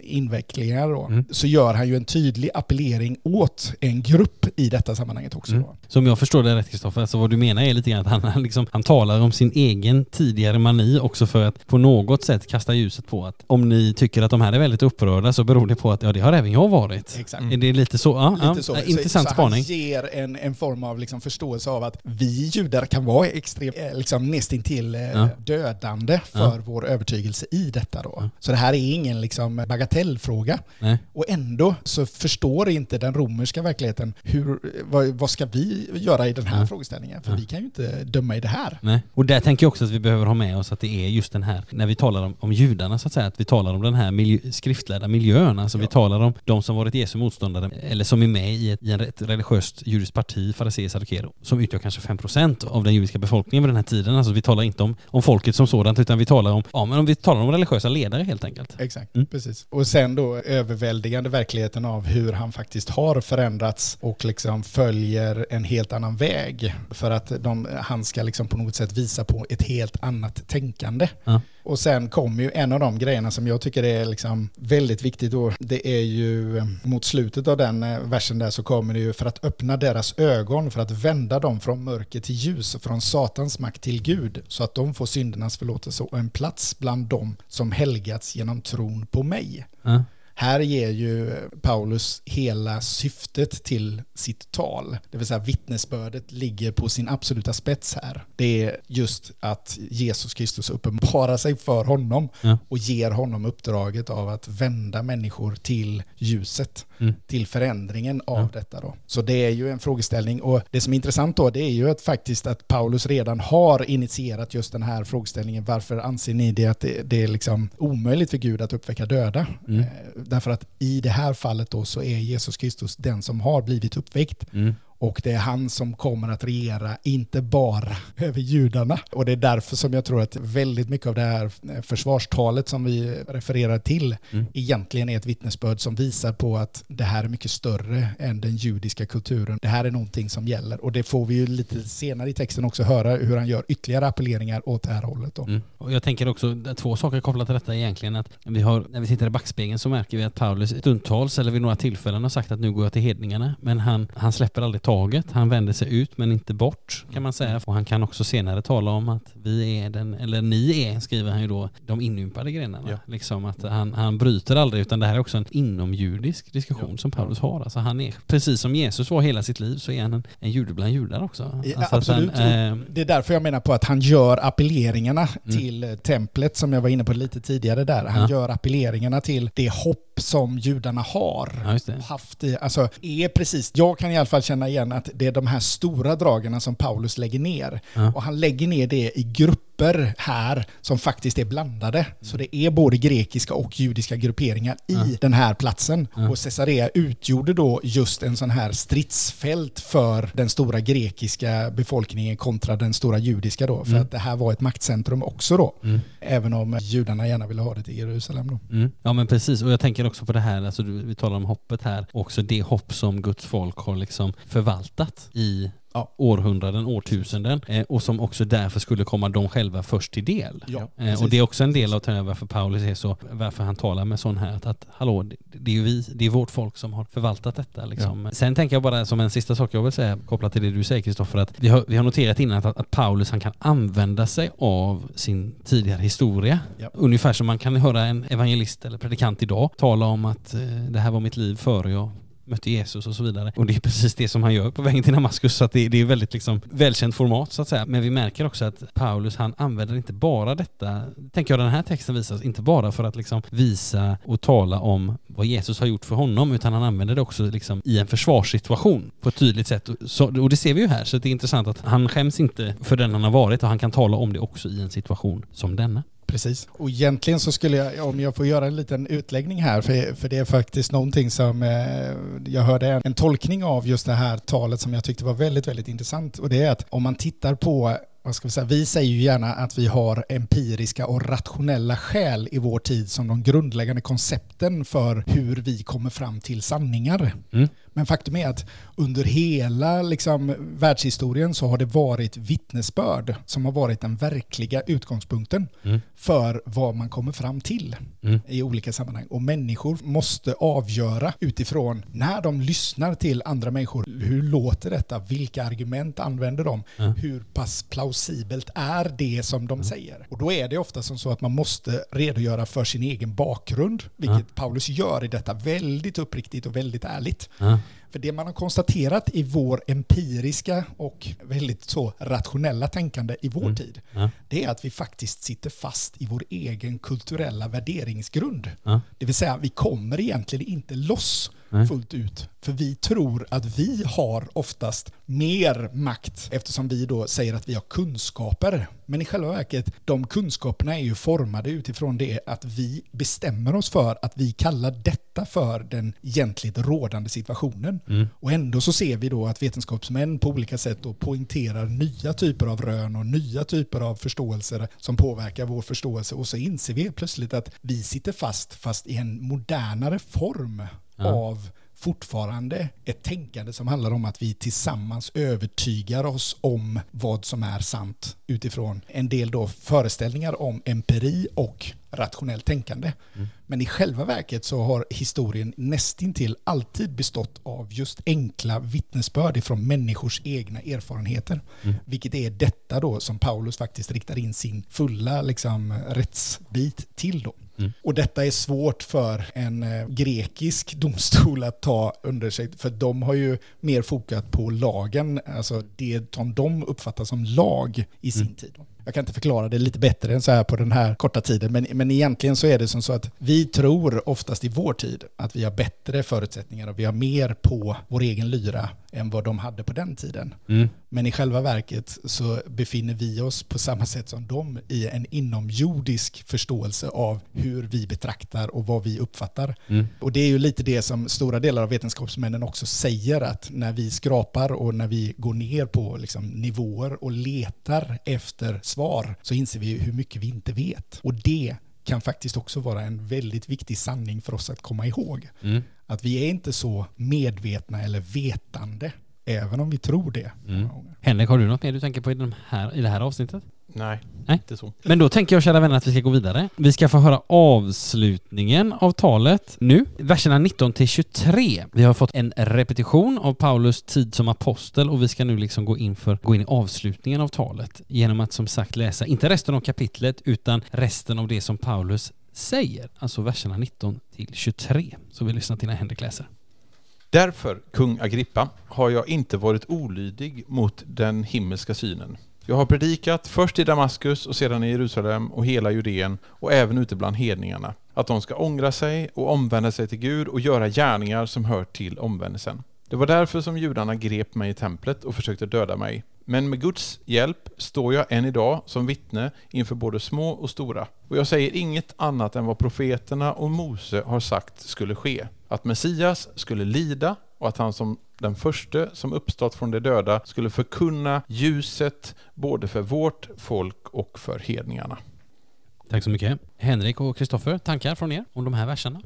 [SPEAKER 2] invecklingar då,
[SPEAKER 1] Mm.
[SPEAKER 2] så gör han ju en tydlig appellering åt en grupp i detta sammanhanget också.
[SPEAKER 1] Mm. Som jag förstår det rätt Kristoffer, alltså vad du menar är lite grann att han, liksom, han talar om sin egen tidigare mani också för att på något sätt kasta ljuset på att om ni tycker att de här är väldigt upprörda så beror det på att ja det har även jag varit.
[SPEAKER 2] Exakt.
[SPEAKER 3] Mm.
[SPEAKER 1] Är det lite så? Ja,
[SPEAKER 2] Lite
[SPEAKER 1] ja,
[SPEAKER 2] så. Så-
[SPEAKER 1] intressant
[SPEAKER 2] så
[SPEAKER 1] spaning.
[SPEAKER 2] Han ger en, en form av liksom förståelse av att vi judar kan vara extremt, eh, liksom nästintill eh,
[SPEAKER 1] Ja.
[SPEAKER 2] dödande för vår övertygelse i detta då.
[SPEAKER 1] Ja.
[SPEAKER 2] Så det här är ingen liksom bagatellfråga.
[SPEAKER 1] Nej.
[SPEAKER 2] Och ändå så förstår inte den romerska verkligheten hur, vad, vad ska vi göra i den här
[SPEAKER 1] Ja.
[SPEAKER 2] frågeställningen? För
[SPEAKER 1] Ja.
[SPEAKER 2] vi kan ju inte döma i det här.
[SPEAKER 1] Nej. Och där tänker jag också att vi behöver ha med oss att det är just den här, när vi talar om, om judarna så att säga, att vi talar om den här miljö, skriftlärda miljön, alltså vi
[SPEAKER 2] Ja.
[SPEAKER 1] talar om de som varit Jesu motståndare, eller som är med i ett, i en, ett religiöst judiskt parti, fariséer, saddukeer, som utgör kanske 5% av den judiska befolkningen vid den här tiden. Alltså vi talar inte om, om folket som sådant, utan vi talar om, ja men om vi talar om religiösa ledare helt enkelt.
[SPEAKER 2] Exakt,
[SPEAKER 1] Mm.
[SPEAKER 2] precis. Och sen då överväldigande verkligheten av hur han faktiskt har förändrats och liksom följer en helt annan väg. För att de, han ska liksom på något sätt visa på ett helt annat tänkande.
[SPEAKER 1] Ja.
[SPEAKER 2] Och sen kommer ju en av de grejerna som jag tycker är liksom väldigt viktigt då. Det är ju eh, mot slutet av den eh, versen där så kommer det ju för att öppna deras ögon, för att vända dem från mörker till ljus och från Satans makt till Gud, så att de får syndernas förlåtelse och en plats bland dem som helgats genom tron på mig.
[SPEAKER 1] Mm.
[SPEAKER 2] Här ger ju Paulus hela syftet till sitt tal. Det vill säga vittnesbördet ligger på sin absoluta spets här. Det är just att Jesus Kristus uppenbarar sig för honom
[SPEAKER 1] Ja.
[SPEAKER 2] och ger honom uppdraget av att vända människor till ljuset,
[SPEAKER 1] Mm.
[SPEAKER 2] till förändringen av
[SPEAKER 1] Ja.
[SPEAKER 2] detta då. Så det är ju en frågeställning och det som är intressant då det är ju att faktiskt att Paulus redan har initierat just den här frågeställningen. Varför anser ni det att det, det är liksom omöjligt för Gud att uppväcka döda?
[SPEAKER 1] Mm.
[SPEAKER 2] Därför att i det här fallet då så är Jesus Kristus den som har blivit uppväckt.
[SPEAKER 1] Mm.
[SPEAKER 2] Och det är han som kommer att regera, inte bara över judarna. Och det är därför som jag tror att väldigt mycket av det här försvarstalet som vi refererar till mm. egentligen är ett vittnesbörd som visar på att det här är mycket större än den judiska kulturen. Det här är någonting som gäller. Och det får vi ju lite senare i texten också höra hur han gör ytterligare appelleringar åt det här hållet. Då. Mm.
[SPEAKER 1] Och jag tänker också två saker kopplat till detta egentligen. Att vi har, när vi tittar i backspegeln så märker vi att Paulus stundtals eller vid några tillfällen har sagt att nu går jag till hedningarna. Men han, han släpper aldrig taget. Han vänder sig ut men inte bort kan man säga. Och han kan också senare tala om att vi är den, eller ni är, skriver han ju då, de inympade grenarna. Ja. Liksom att han, han bryter aldrig utan det här är också en inomjudisk diskussion ja. som Paulus har. Alltså han är, precis som Jesus var hela sitt liv så är han en, en jude bland judar också.
[SPEAKER 2] Ja,
[SPEAKER 1] alltså
[SPEAKER 2] absolut. Han, äh, det är därför jag menar på att han gör appelleringarna mm. till templet som jag var inne på lite tidigare där. Han gör appelleringarna till det hopp som judarna har
[SPEAKER 1] ja,
[SPEAKER 2] haft. I, alltså, är precis, jag kan i alla fall känna igen att det är de här stora dragen som Paulus lägger ner. Ja. Och han lägger ner det i grupper här som faktiskt är blandade. Mm. Så det är både grekiska och judiska grupperingar i ja. den här platsen. Och Caesarea utgjorde då just en sån här stridsfält för den stora grekiska befolkningen kontra den stora judiska då. För mm. att det här var ett maktcentrum också då. Mm. Även om judarna gärna ville ha det till Jerusalem då.
[SPEAKER 1] Mm. Ja men precis, och jag tänker också på det här, alltså, vi talar om hoppet här, också det hopp som Guds folk har liksom förvaltat i ja, århundraden, årtusenden eh, och som också därför skulle komma dem själva först till del. Ja, eh, och det är också en del av varför Paulus är så, varför han talar med sån här att, att hallå, det är ju vi, det är vårt folk som har förvaltat detta. Liksom. Ja. Sen tänker jag bara som en sista sak jag vill säga kopplat till det du säger Kristoffer, att vi har, vi har noterat innan att, att, Paulus han kan använda sig av sin tidigare historia. Ja. Ungefär som man kan höra en evangelist eller predikant idag tala om att eh, det här var mitt liv före jag mötte Jesus och så vidare. Och det är precis det som han gör på vägen till Damaskus, så att det, det är väldigt liksom välkänt format så att säga. Men vi märker också att Paulus, han använder inte bara detta, tänker jag den här texten visar, inte bara för att liksom visa och tala om vad Jesus har gjort för honom, utan han använder det också liksom i en försvarssituation på ett tydligt sätt. Så, och det ser vi ju här, så det är intressant att han skäms inte för den han har varit och han kan tala om det också i en situation som denna.
[SPEAKER 2] Precis. Och egentligen så skulle jag, om jag får göra en liten utläggning här, för, för det är faktiskt någonting som eh, jag hörde en, en tolkning av just det här talet som jag tyckte var väldigt, väldigt intressant. Och det är att om man tittar på vad ska vi säga, vi säger ju gärna att vi har empiriska och rationella skäl i vår tid som de grundläggande koncepten för hur vi kommer fram till sanningar. Mm. Men faktum är att under hela liksom, världshistorien så har det varit vittnesbörd som har varit den verkliga utgångspunkten mm. för vad man kommer fram till mm. i olika sammanhang. Och människor måste avgöra utifrån när de lyssnar till andra människor, hur låter detta, vilka argument använder de, mm. hur pass plausibelt är det som de säger. Och då är det ofta som så att man måste redogöra för sin egen bakgrund, vilket Paulus gör i detta väldigt uppriktigt och väldigt ärligt. För det man har konstaterat i vår empiriska och väldigt så rationella tänkande i vår mm. tid, ja. det är att vi faktiskt sitter fast i vår egen kulturella värderingsgrund. Ja. Det vill säga, vi kommer egentligen inte loss Nej. fullt ut. För vi tror att vi har oftast mer makt eftersom vi då säger att vi har kunskaper. Men i själva verket, de kunskaperna är ju formade utifrån det att vi bestämmer oss för att vi kallar detta för den egentligt rådande situationen. Mm. Och ändå så ser vi då att vetenskapsmän på olika sätt då poängterar nya typer av rön och nya typer av förståelser som påverkar vår förståelse och så inser vi plötsligt att vi sitter fast fast i en modernare form ja. av fortfarande ett tänkande som handlar om att vi tillsammans övertygar oss om vad som är sant utifrån en del då föreställningar om empiri och rationellt tänkande. Mm. Men i själva verket så har historien nästintill alltid bestått av just enkla vittnesbörd ifrån människors egna erfarenheter. Mm. Vilket är detta då som Paulus faktiskt riktar in sin fulla liksom, rättsbit till då. Mm. Och detta är svårt för en eh, grekisk domstol att ta under sig, för de har ju mer fokat på lagen, alltså det som de uppfattar som lag i sin mm. tid. Jag kan inte förklara det lite bättre än så här på den här korta tiden, men, men egentligen så är det som så att vi tror oftast i vår tid att vi har bättre förutsättningar och vi har mer på vår egen lyra än vad de hade på den tiden. Mm. Men i själva verket så befinner vi oss på samma sätt som dem i en inomjordisk förståelse av hur vi betraktar och vad vi uppfattar.
[SPEAKER 1] Mm.
[SPEAKER 2] Och det är ju lite det som stora delar av vetenskapsmännen också säger att när vi skrapar och när vi går ner på liksom nivåer och letar efter svar så inser vi hur mycket vi inte vet. Och det kan faktiskt också vara en väldigt viktig sanning för oss att komma ihåg.
[SPEAKER 1] Mm.
[SPEAKER 2] Att vi är inte så medvetna eller vetande, även om vi tror det.
[SPEAKER 1] Mm. Henrik, har du något mer du tänker på i, den här, i det här avsnittet?
[SPEAKER 3] Nej,
[SPEAKER 1] Nej.
[SPEAKER 3] inte så.
[SPEAKER 1] Men då tänker jag kära vänner att vi ska gå vidare. Vi ska få höra avslutningen av talet nu, verserna 19 till 23. Vi har fått en repetition av Paulus tid som apostel och vi ska nu liksom gå in för gå in i avslutningen av talet genom att som sagt läsa inte resten av kapitlet utan resten av det som Paulus säger, alltså verserna 19 till 23. Så vi lyssnar till när Henrik läser.
[SPEAKER 3] Därför, kung Agrippa, har jag inte varit olydig mot den himmelska synen. Jag har predikat först i Damaskus och sedan i Jerusalem och hela Judeen och även ute bland hedningarna, att de ska ångra sig och omvända sig till Gud och göra gärningar som hör till omvändelsen. Det var därför som judarna grep mig i templet och försökte döda mig. Men med Guds hjälp står jag än idag som vittne inför både små och stora. Och jag säger inget annat än vad profeterna och Mose har sagt skulle ske. Att Messias skulle lida och att han som den första som uppstått från de döda skulle förkunna ljuset både för vårt folk och för hedningarna.
[SPEAKER 1] Tack så mycket. Henrik och Kristoffer, tankar från er om de här verserna?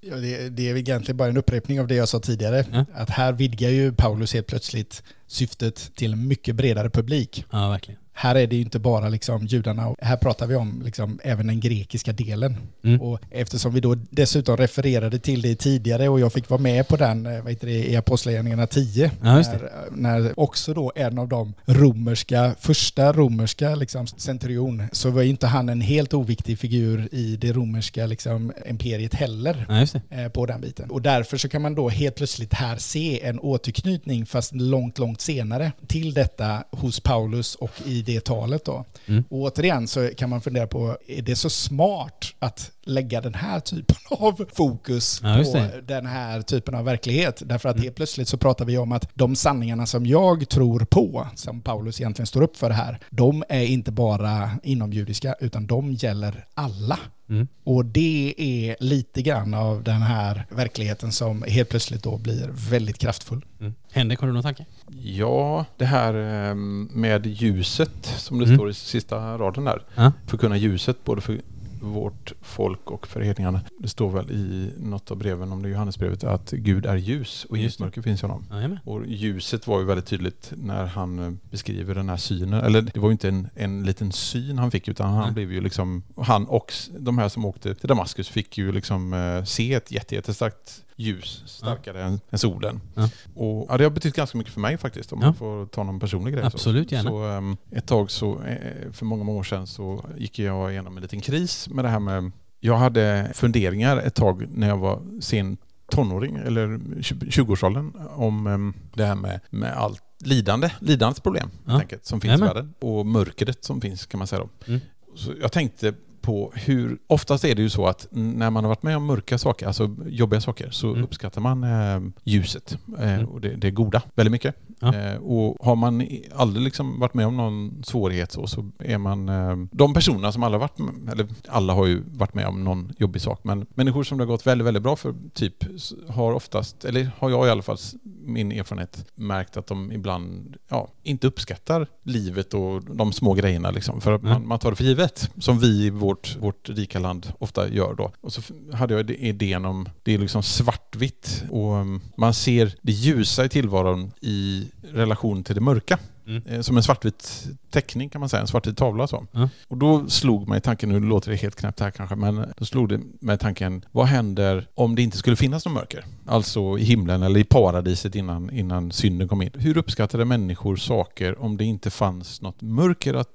[SPEAKER 2] Ja, det, det är egentligen bara en upprepning av det jag sa tidigare.
[SPEAKER 1] Ja.
[SPEAKER 2] Att här vidgar ju Paulus helt plötsligt syftet till en mycket bredare publik.
[SPEAKER 1] Ja, verkligen.
[SPEAKER 2] Här är det ju inte bara liksom judarna, här pratar vi om liksom även den grekiska delen.
[SPEAKER 1] Mm.
[SPEAKER 2] Och eftersom vi då dessutom refererade till det tidigare och jag fick vara med på den eh, vad heter det, i Apostlagärningarna 10,
[SPEAKER 1] Ja,
[SPEAKER 2] när, när också då en av de romerska, första romerska liksom, centurion, så var ju inte han en helt oviktig figur i det romerska liksom, imperiet heller
[SPEAKER 1] Ja,
[SPEAKER 2] eh, på den biten. Och därför så kan man då helt plötsligt här se en återknytning, fast långt, långt senare, till detta hos Paulus och i det talet då.
[SPEAKER 1] Mm.
[SPEAKER 2] Och återigen så kan man fundera på, är det så smart att lägga den här typen av fokus
[SPEAKER 1] Ja,
[SPEAKER 2] på den här typen av verklighet? Därför att
[SPEAKER 1] Mm.
[SPEAKER 2] helt plötsligt så pratar vi om att de sanningarna som jag tror på, som Paulus egentligen står upp för här, de är inte bara inomjudiska, utan de gäller alla.
[SPEAKER 1] Mm.
[SPEAKER 2] Och det är lite grann av den här verkligheten som helt plötsligt då blir väldigt kraftfull.
[SPEAKER 1] Mm. Henrik, har du någon tanke?
[SPEAKER 3] Ja, det här ehm, med ljuset som det
[SPEAKER 1] Mm.
[SPEAKER 3] står i sista raden där.
[SPEAKER 1] Ja.
[SPEAKER 3] Förkunna ljuset både för vårt folk och för hedningarna. Det står väl i något av breven, om det är Johannesbrevet, att Gud är ljus och i mörker finns honom.
[SPEAKER 1] Jajamän.
[SPEAKER 3] Och ljuset var ju väldigt tydligt när han eh, beskriver den här synen. Eller det var ju inte en, en liten syn han fick utan han
[SPEAKER 1] Nej.
[SPEAKER 3] blev ju liksom, han och de här som åkte till Damaskus fick ju liksom eh, se ett jätte, jättestarkt ljus, starkare än, än solen.
[SPEAKER 1] Ja.
[SPEAKER 3] Och ja, det har betytt ganska mycket för mig faktiskt om
[SPEAKER 1] Ja.
[SPEAKER 3] man får ta någon personlig grej.
[SPEAKER 1] Absolut,
[SPEAKER 3] så.
[SPEAKER 1] gärna.
[SPEAKER 3] Så ehm, ett tag så, eh, för många, många år sedan så gick jag igenom en liten kris med det här med jag hade funderingar ett tag när jag var sen tonåring eller 20-årsåldern om em, det här med, med allt lidande, lidandets problem
[SPEAKER 1] Ja.
[SPEAKER 3] enkelt, som finns
[SPEAKER 1] Jajamän.
[SPEAKER 3] i världen. Och mörkret som finns kan man säga då.
[SPEAKER 1] Mm.
[SPEAKER 3] Så jag tänkte på hur, oftast är det ju så att när man har varit med om mörka saker, alltså jobbiga saker, så
[SPEAKER 1] Mm.
[SPEAKER 3] uppskattar man eh, ljuset eh,
[SPEAKER 1] Mm.
[SPEAKER 3] och det, det goda väldigt mycket.
[SPEAKER 1] Ja.
[SPEAKER 3] Eh, och har man aldrig liksom varit med om någon svårighet så, så är man... Eh, de personerna som alla varit med, eller alla har ju varit med om någon jobbig sak, men människor som det har gått väldigt, väldigt bra för, typ, har oftast, eller har jag i alla fall, min erfarenhet, märkt att de ibland ja, inte uppskattar livet och de små grejerna liksom, för att man, man tar det för givet, som vi i vårt, vårt rika land ofta gör då. Och så hade jag idén om, det är liksom svartvitt och um, man ser det ljusa i tillvaron i relation till det mörka.
[SPEAKER 1] Mm.
[SPEAKER 3] Eh, Som en svartvit teckning kan man säga, en svartvit tavla så.
[SPEAKER 1] Ja.
[SPEAKER 3] Och då slog mig tanken, nu låter det helt knäppt här kanske, men då slog det mig tanken, vad händer om det inte skulle finnas någon mörker? Alltså i himlen eller i paradiset innan, innan synden kom in. Hur uppskattade människor saker om det inte fanns något mörker att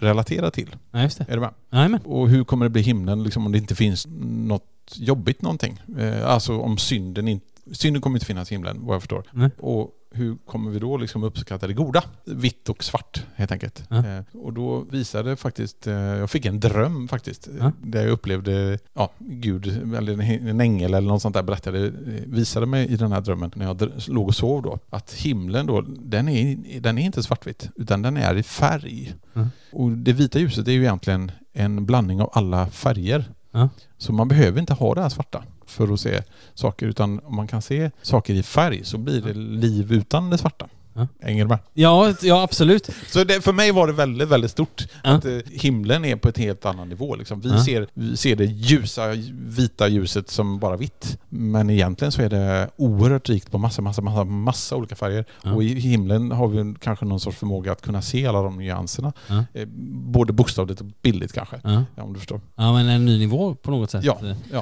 [SPEAKER 3] relatera till?
[SPEAKER 1] Ja, just det.
[SPEAKER 3] Är du med?
[SPEAKER 1] Jajamän.
[SPEAKER 3] Och hur kommer det bli himlen liksom, om det inte finns något jobbigt någonting? Eh, alltså om synden inte... Synden kommer inte finnas i himlen, vad jag förstår.
[SPEAKER 1] Nej.
[SPEAKER 3] Och hur kommer vi då liksom uppskatta det goda? Vitt och svart helt enkelt.
[SPEAKER 1] Ja.
[SPEAKER 3] Eh, och då visade faktiskt, eh, jag fick en dröm faktiskt,
[SPEAKER 1] Ja.
[SPEAKER 3] där jag upplevde, ja, Gud, eller en- ängel eller något sånt där berättade, eh, visade mig i den här drömmen när jag låg och sov då, att himlen då, den är, den är inte svartvit, utan den är i färg.
[SPEAKER 1] Mm.
[SPEAKER 3] Och det vita ljuset är ju egentligen en blandning av alla färger.
[SPEAKER 1] Ja.
[SPEAKER 3] Så man behöver inte ha det här svarta för att se saker, utan om man kan se saker i färg så blir det liv utan det svarta.
[SPEAKER 1] Ja.
[SPEAKER 3] Hänger du med?
[SPEAKER 1] Ja, ja absolut.
[SPEAKER 3] Så det, för mig var det väldigt, väldigt stort.
[SPEAKER 1] Ja.
[SPEAKER 3] Att eh, himlen är på ett helt annan nivå. Liksom. Vi,
[SPEAKER 1] Ja.
[SPEAKER 3] ser, vi ser det ljusa, vita ljuset som bara vitt. Men egentligen så är det oerhört rikt på massa, massa, massa, massa olika färger. Och i himlen har vi kanske någon sorts förmåga att kunna se alla de nyanserna. Eh, Både bokstavligt och bildligt kanske. Om du förstår.
[SPEAKER 1] ja, men en ny nivå på något sätt.
[SPEAKER 3] Ja.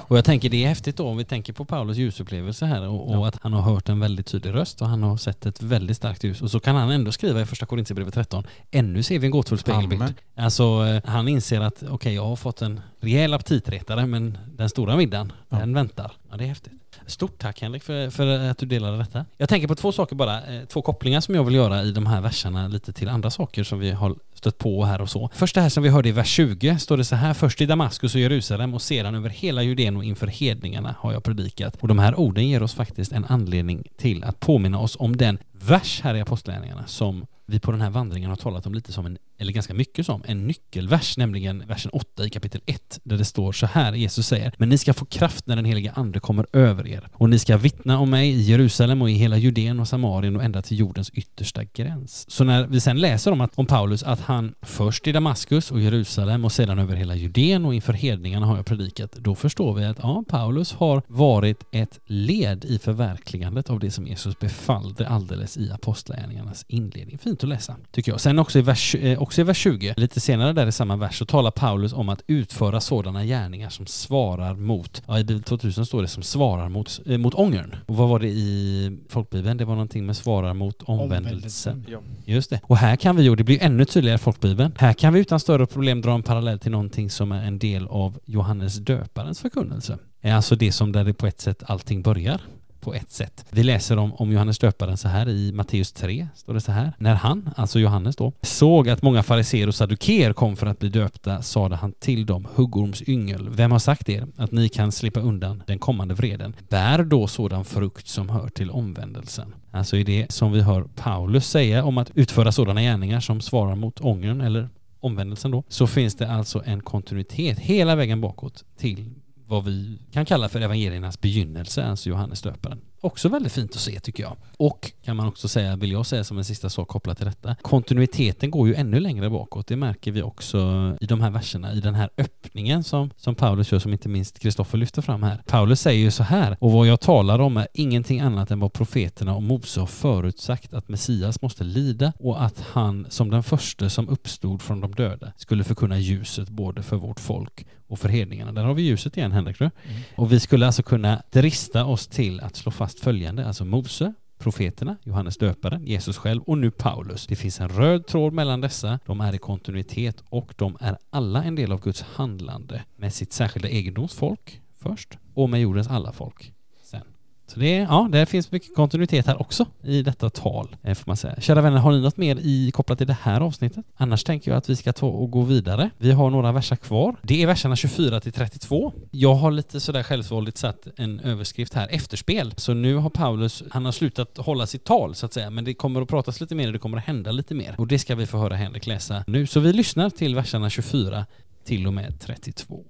[SPEAKER 1] Och jag tänker det är häftigt då om vi tänker på Paulus ljusupplevelse här och, och att han har hört en väldigt tydlig röst och han har sett ett väldigt starkt ljus och så kan han ändå skriva i första Korintierbrevet 13 ännu ser vi en gåtfull spegelbild.
[SPEAKER 3] Amen.
[SPEAKER 1] Alltså eh, han inser att okej jag har fått en rejäl aptitretare men den stora middagen
[SPEAKER 3] Ja.
[SPEAKER 1] den väntar. Ja det är häftigt. Stort tack Henrik för, för att du delade detta. Jag tänker på två saker bara, eh, två kopplingar som jag vill göra i de här verserna lite till andra saker som vi har stött på här och så. Först det här som vi hörde i vers 20 står det så här, först i Damaskus och Jerusalem och sedan över hela Judeen och inför hedningarna har jag predikat. Och de här orden ger oss faktiskt en anledning till att påminna oss om den vers här i Apostlagärningarna som vi på den här vandringen har talat om lite som en, eller ganska mycket som, en nyckelvers, nämligen versen 8 i kapitel 1, där det står så här, Jesus säger, men ni ska få kraft när den helige ande kommer över er, och ni ska vittna om mig i Jerusalem och i hela Judeen och Samarien och ända till jordens yttersta gräns. Så när vi sen läser om, att, om Paulus att han först i Damaskus och Jerusalem och sedan över hela Judeen och inför hedningarna har jag predikat, då förstår vi att ja, Paulus har varit ett led i förverkligandet av det som Jesus befallde alldeles i Apostlagärningarnas inledning. Fint att läsa, tycker jag. Sen också i, vers, eh, också i vers 20, lite senare där i samma vers, så talar Paulus om att utföra sådana gärningar som svarar mot, ja i Bibel 2000 står det som svarar mot, eh, mot ångern. Och vad var det i folkbibeln? Det var någonting med svarar mot omvändelsen.
[SPEAKER 3] Ja.
[SPEAKER 1] Just det. Och här kan vi, och det blir ännu tydligare i folkbibeln, här kan vi utan större problem dra en parallell till någonting som är en del av Johannes döparens förkunnelse. Är Alltså det som där det på ett sätt allting börjar på ett sätt. Vi läser om, om Johannes döparen så här i Matteus 3, står det så här. När han, alltså Johannes då, såg att många fariseer och saduker kom för att bli döpta sade han till dem, huggorms yngel. vem har sagt er att ni kan slippa undan den kommande vreden? Bär då sådan frukt som hör till omvändelsen. Alltså i det som vi hör Paulus säga om att utföra sådana gärningar som svarar mot ångern eller omvändelsen då, så finns det alltså en kontinuitet hela vägen bakåt till vad vi kan kalla för evangeliernas begynnelse, alltså Johannes döparen. Också väldigt fint att se tycker jag. Och kan man också säga, vill jag säga som en sista sak kopplat till detta, kontinuiteten går ju ännu längre bakåt. Det märker vi också i de här verserna, i den här öppningen som, som Paulus gör, som inte minst Kristoffer lyfter fram här. Paulus säger ju så här, och vad jag talar om är ingenting annat än vad profeterna och Mose har förutsagt att Messias måste lida och att han som den första som uppstod från de döda skulle förkunna ljuset både för vårt folk och för hedningarna. Där har vi ljuset igen Henrik. du. Och vi skulle alltså kunna drista oss till att slå fast följande, alltså Mose, profeterna, Johannes döparen, Jesus själv och nu Paulus. Det finns en röd tråd mellan dessa, de är i kontinuitet och de är alla en del av Guds handlande med sitt särskilda egendomsfolk först och med jordens alla folk. Så det, ja, det finns mycket kontinuitet här också i detta tal, eh, får man säga. Kära vänner, har ni något mer i, kopplat till det här avsnittet? Annars tänker jag att vi ska ta och gå vidare. Vi har några verser kvar. Det är verserna 24 till 32. Jag har lite sådär självsvåldigt satt en överskrift här, efterspel. Så nu har Paulus, han har slutat hålla sitt tal så att säga, men det kommer att pratas lite mer och det kommer att hända lite mer. Och det ska vi få höra Henrik läsa nu. Så vi lyssnar till verserna 24 till och med 32.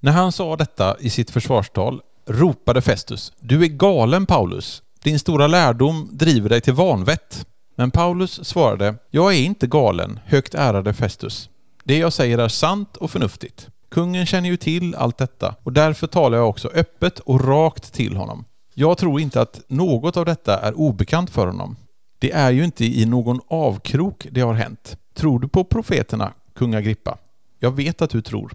[SPEAKER 3] När han sa detta i sitt försvarstal ropade Festus Du är galen Paulus. Din stora lärdom driver dig till vanvett. Men Paulus svarade Jag är inte galen, högt ärade Festus. Det jag säger är sant och förnuftigt. Kungen känner ju till allt detta och därför talar jag också öppet och rakt till honom. Jag tror inte att något av detta är obekant för honom. Det är ju inte i någon avkrok det har hänt. Tror du på profeterna, kung Agrippa? Jag vet att du tror.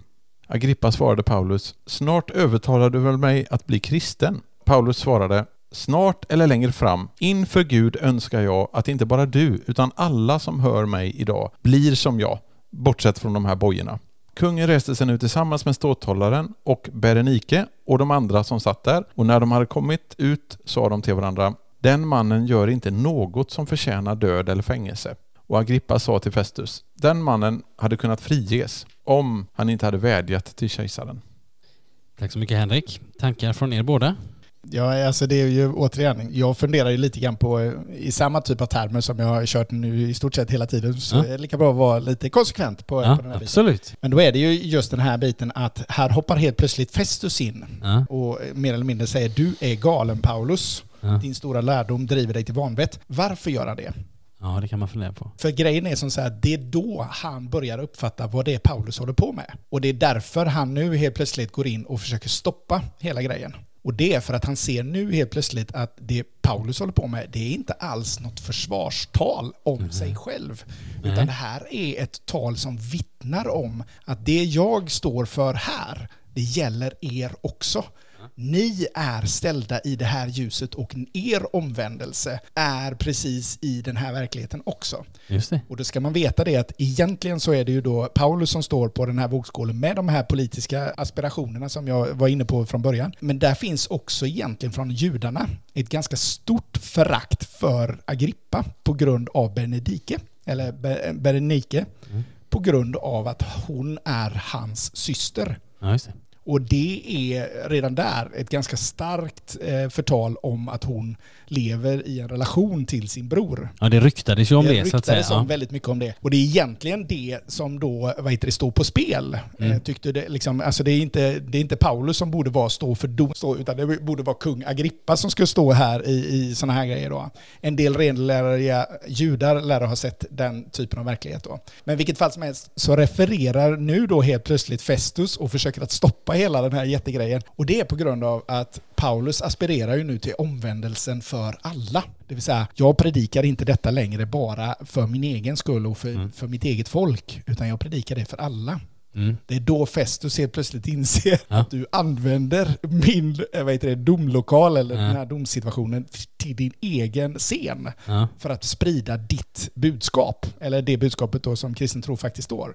[SPEAKER 3] Agrippa svarade Paulus, snart övertalar du väl mig att bli kristen? Paulus svarade, snart eller längre fram, inför Gud önskar jag att inte bara du, utan alla som hör mig idag blir som jag, bortsett från de här bojorna. Kungen reste sig nu tillsammans med ståthållaren och Berenike och de andra som satt där och när de hade kommit ut sa de till varandra Den mannen gör inte något som förtjänar död eller fängelse. Och Agrippa sa till Festus, den mannen hade kunnat friges om han inte hade vädjat till kejsaren.
[SPEAKER 1] Tack så mycket Henrik. Tankar från er båda?
[SPEAKER 2] Ja, alltså det är ju återigen, jag funderar ju lite grann på, i samma typ av termer som jag har kört nu i stort sett hela tiden, så
[SPEAKER 1] Ja.
[SPEAKER 2] är det lika bra att vara lite konsekvent på,
[SPEAKER 1] Ja,
[SPEAKER 2] på den här biten.
[SPEAKER 1] absolut.
[SPEAKER 2] Men då är det ju just den här biten att här hoppar helt plötsligt Festus in
[SPEAKER 1] Ja,
[SPEAKER 2] och mer eller mindre säger du är galen Paulus.
[SPEAKER 1] ja.
[SPEAKER 2] Din stora lärdom driver dig till vanvett. Varför gör han det?
[SPEAKER 1] Ja, det kan man fundera på.
[SPEAKER 2] För grejen är som så här, det är då han börjar uppfatta vad det är Paulus håller på med. Och det är därför han nu helt plötsligt går in och försöker stoppa hela grejen. Och det är för att han ser nu helt plötsligt att det Paulus håller på med, det är inte alls något försvarstal om sig själv.
[SPEAKER 1] Nej.
[SPEAKER 2] Utan det här är ett tal som vittnar om att det jag står för här, det gäller er också. Ni är ställda i det här ljuset och er omvändelse är precis i den här verkligheten också.
[SPEAKER 1] Just det.
[SPEAKER 2] Och då ska man veta det att egentligen så är det ju då Paulus som står på den här vågskålen med de här politiska aspirationerna som jag var inne på från början. Men där finns också egentligen från judarna ett ganska stort förakt för Agrippa på grund av Benedike, eller Be- Berenike,
[SPEAKER 1] Mm.
[SPEAKER 2] på grund av att hon är hans syster.
[SPEAKER 1] Ja.
[SPEAKER 2] Och det är redan där ett ganska starkt eh, förtal om att hon lever i en relation till sin bror.
[SPEAKER 1] Ja, det ryktades ju om det,
[SPEAKER 2] det
[SPEAKER 1] så att säga.
[SPEAKER 2] ryktades om
[SPEAKER 1] Ja.
[SPEAKER 2] väldigt mycket om det. Och det är egentligen det som då, vad heter det, står på spel.
[SPEAKER 1] Mm.
[SPEAKER 2] Eh, tyckte det, liksom, alltså det, är inte, det är inte Paulus som borde vara stå för dom, stå, utan det borde vara kung Agrippa som skulle stå här i, i sådana här grejer då. En del renläriga judar lär ha sett den typen av verklighet då. Men vilket fall som helst så refererar nu då helt plötsligt Festus och försöker att stoppa hela den här jättegrejen. Och det är på grund av att Paulus aspirerar ju nu till omvändelsen för alla. Det vill säga, jag predikar inte detta längre bara för min egen skull och för,
[SPEAKER 1] Mm.
[SPEAKER 2] för mitt eget folk, utan jag predikar det för alla.
[SPEAKER 1] Mm.
[SPEAKER 2] Det är då Festus helt plötsligt inser
[SPEAKER 1] Ja.
[SPEAKER 2] att du använder min eh, vad heter det, domlokal eller
[SPEAKER 1] Ja.
[SPEAKER 2] den här domsituationen till din egen scen
[SPEAKER 1] Ja,
[SPEAKER 2] för att sprida ditt budskap. Eller det budskapet då som kristen tro faktiskt står.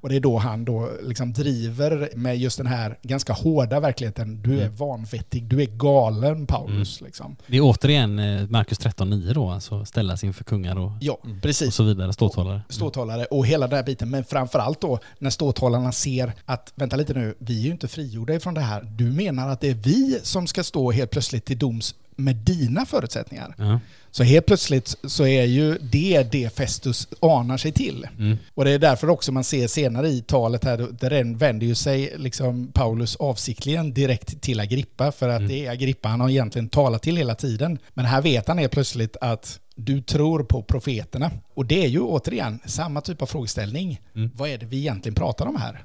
[SPEAKER 2] Och det är då han då liksom driver med just den här ganska hårda verkligheten. Du är
[SPEAKER 1] Mm.
[SPEAKER 2] vanvettig, du är galen Paulus. Liksom.
[SPEAKER 1] Det är återigen eh, Markus 13.9 då, alltså ställas inför kungar och,
[SPEAKER 2] Ja,
[SPEAKER 3] Mm.
[SPEAKER 1] och
[SPEAKER 2] precis.
[SPEAKER 1] så vidare, ståthållare.
[SPEAKER 2] Ståthållare och hela den här biten. Men framförallt då när spelarna ser att, vänta lite nu, vi är ju inte frigjorda ifrån det här. Du menar att det är vi som ska stå helt plötsligt till doms med dina förutsättningar.
[SPEAKER 1] Ja.
[SPEAKER 2] Så helt plötsligt så är ju det det Festus anar sig till.
[SPEAKER 1] Mm.
[SPEAKER 2] Och det är därför också man ser senare i talet här, där den vänder ju sig liksom Paulus avsiktligen direkt till Agrippa, för att
[SPEAKER 1] Mm.
[SPEAKER 2] det är Agrippa han har egentligen talat till hela tiden. Men här vet han helt plötsligt att du tror på profeterna. Och det är ju återigen samma typ av frågeställning.
[SPEAKER 1] Mm.
[SPEAKER 2] Vad är det vi egentligen pratar om här?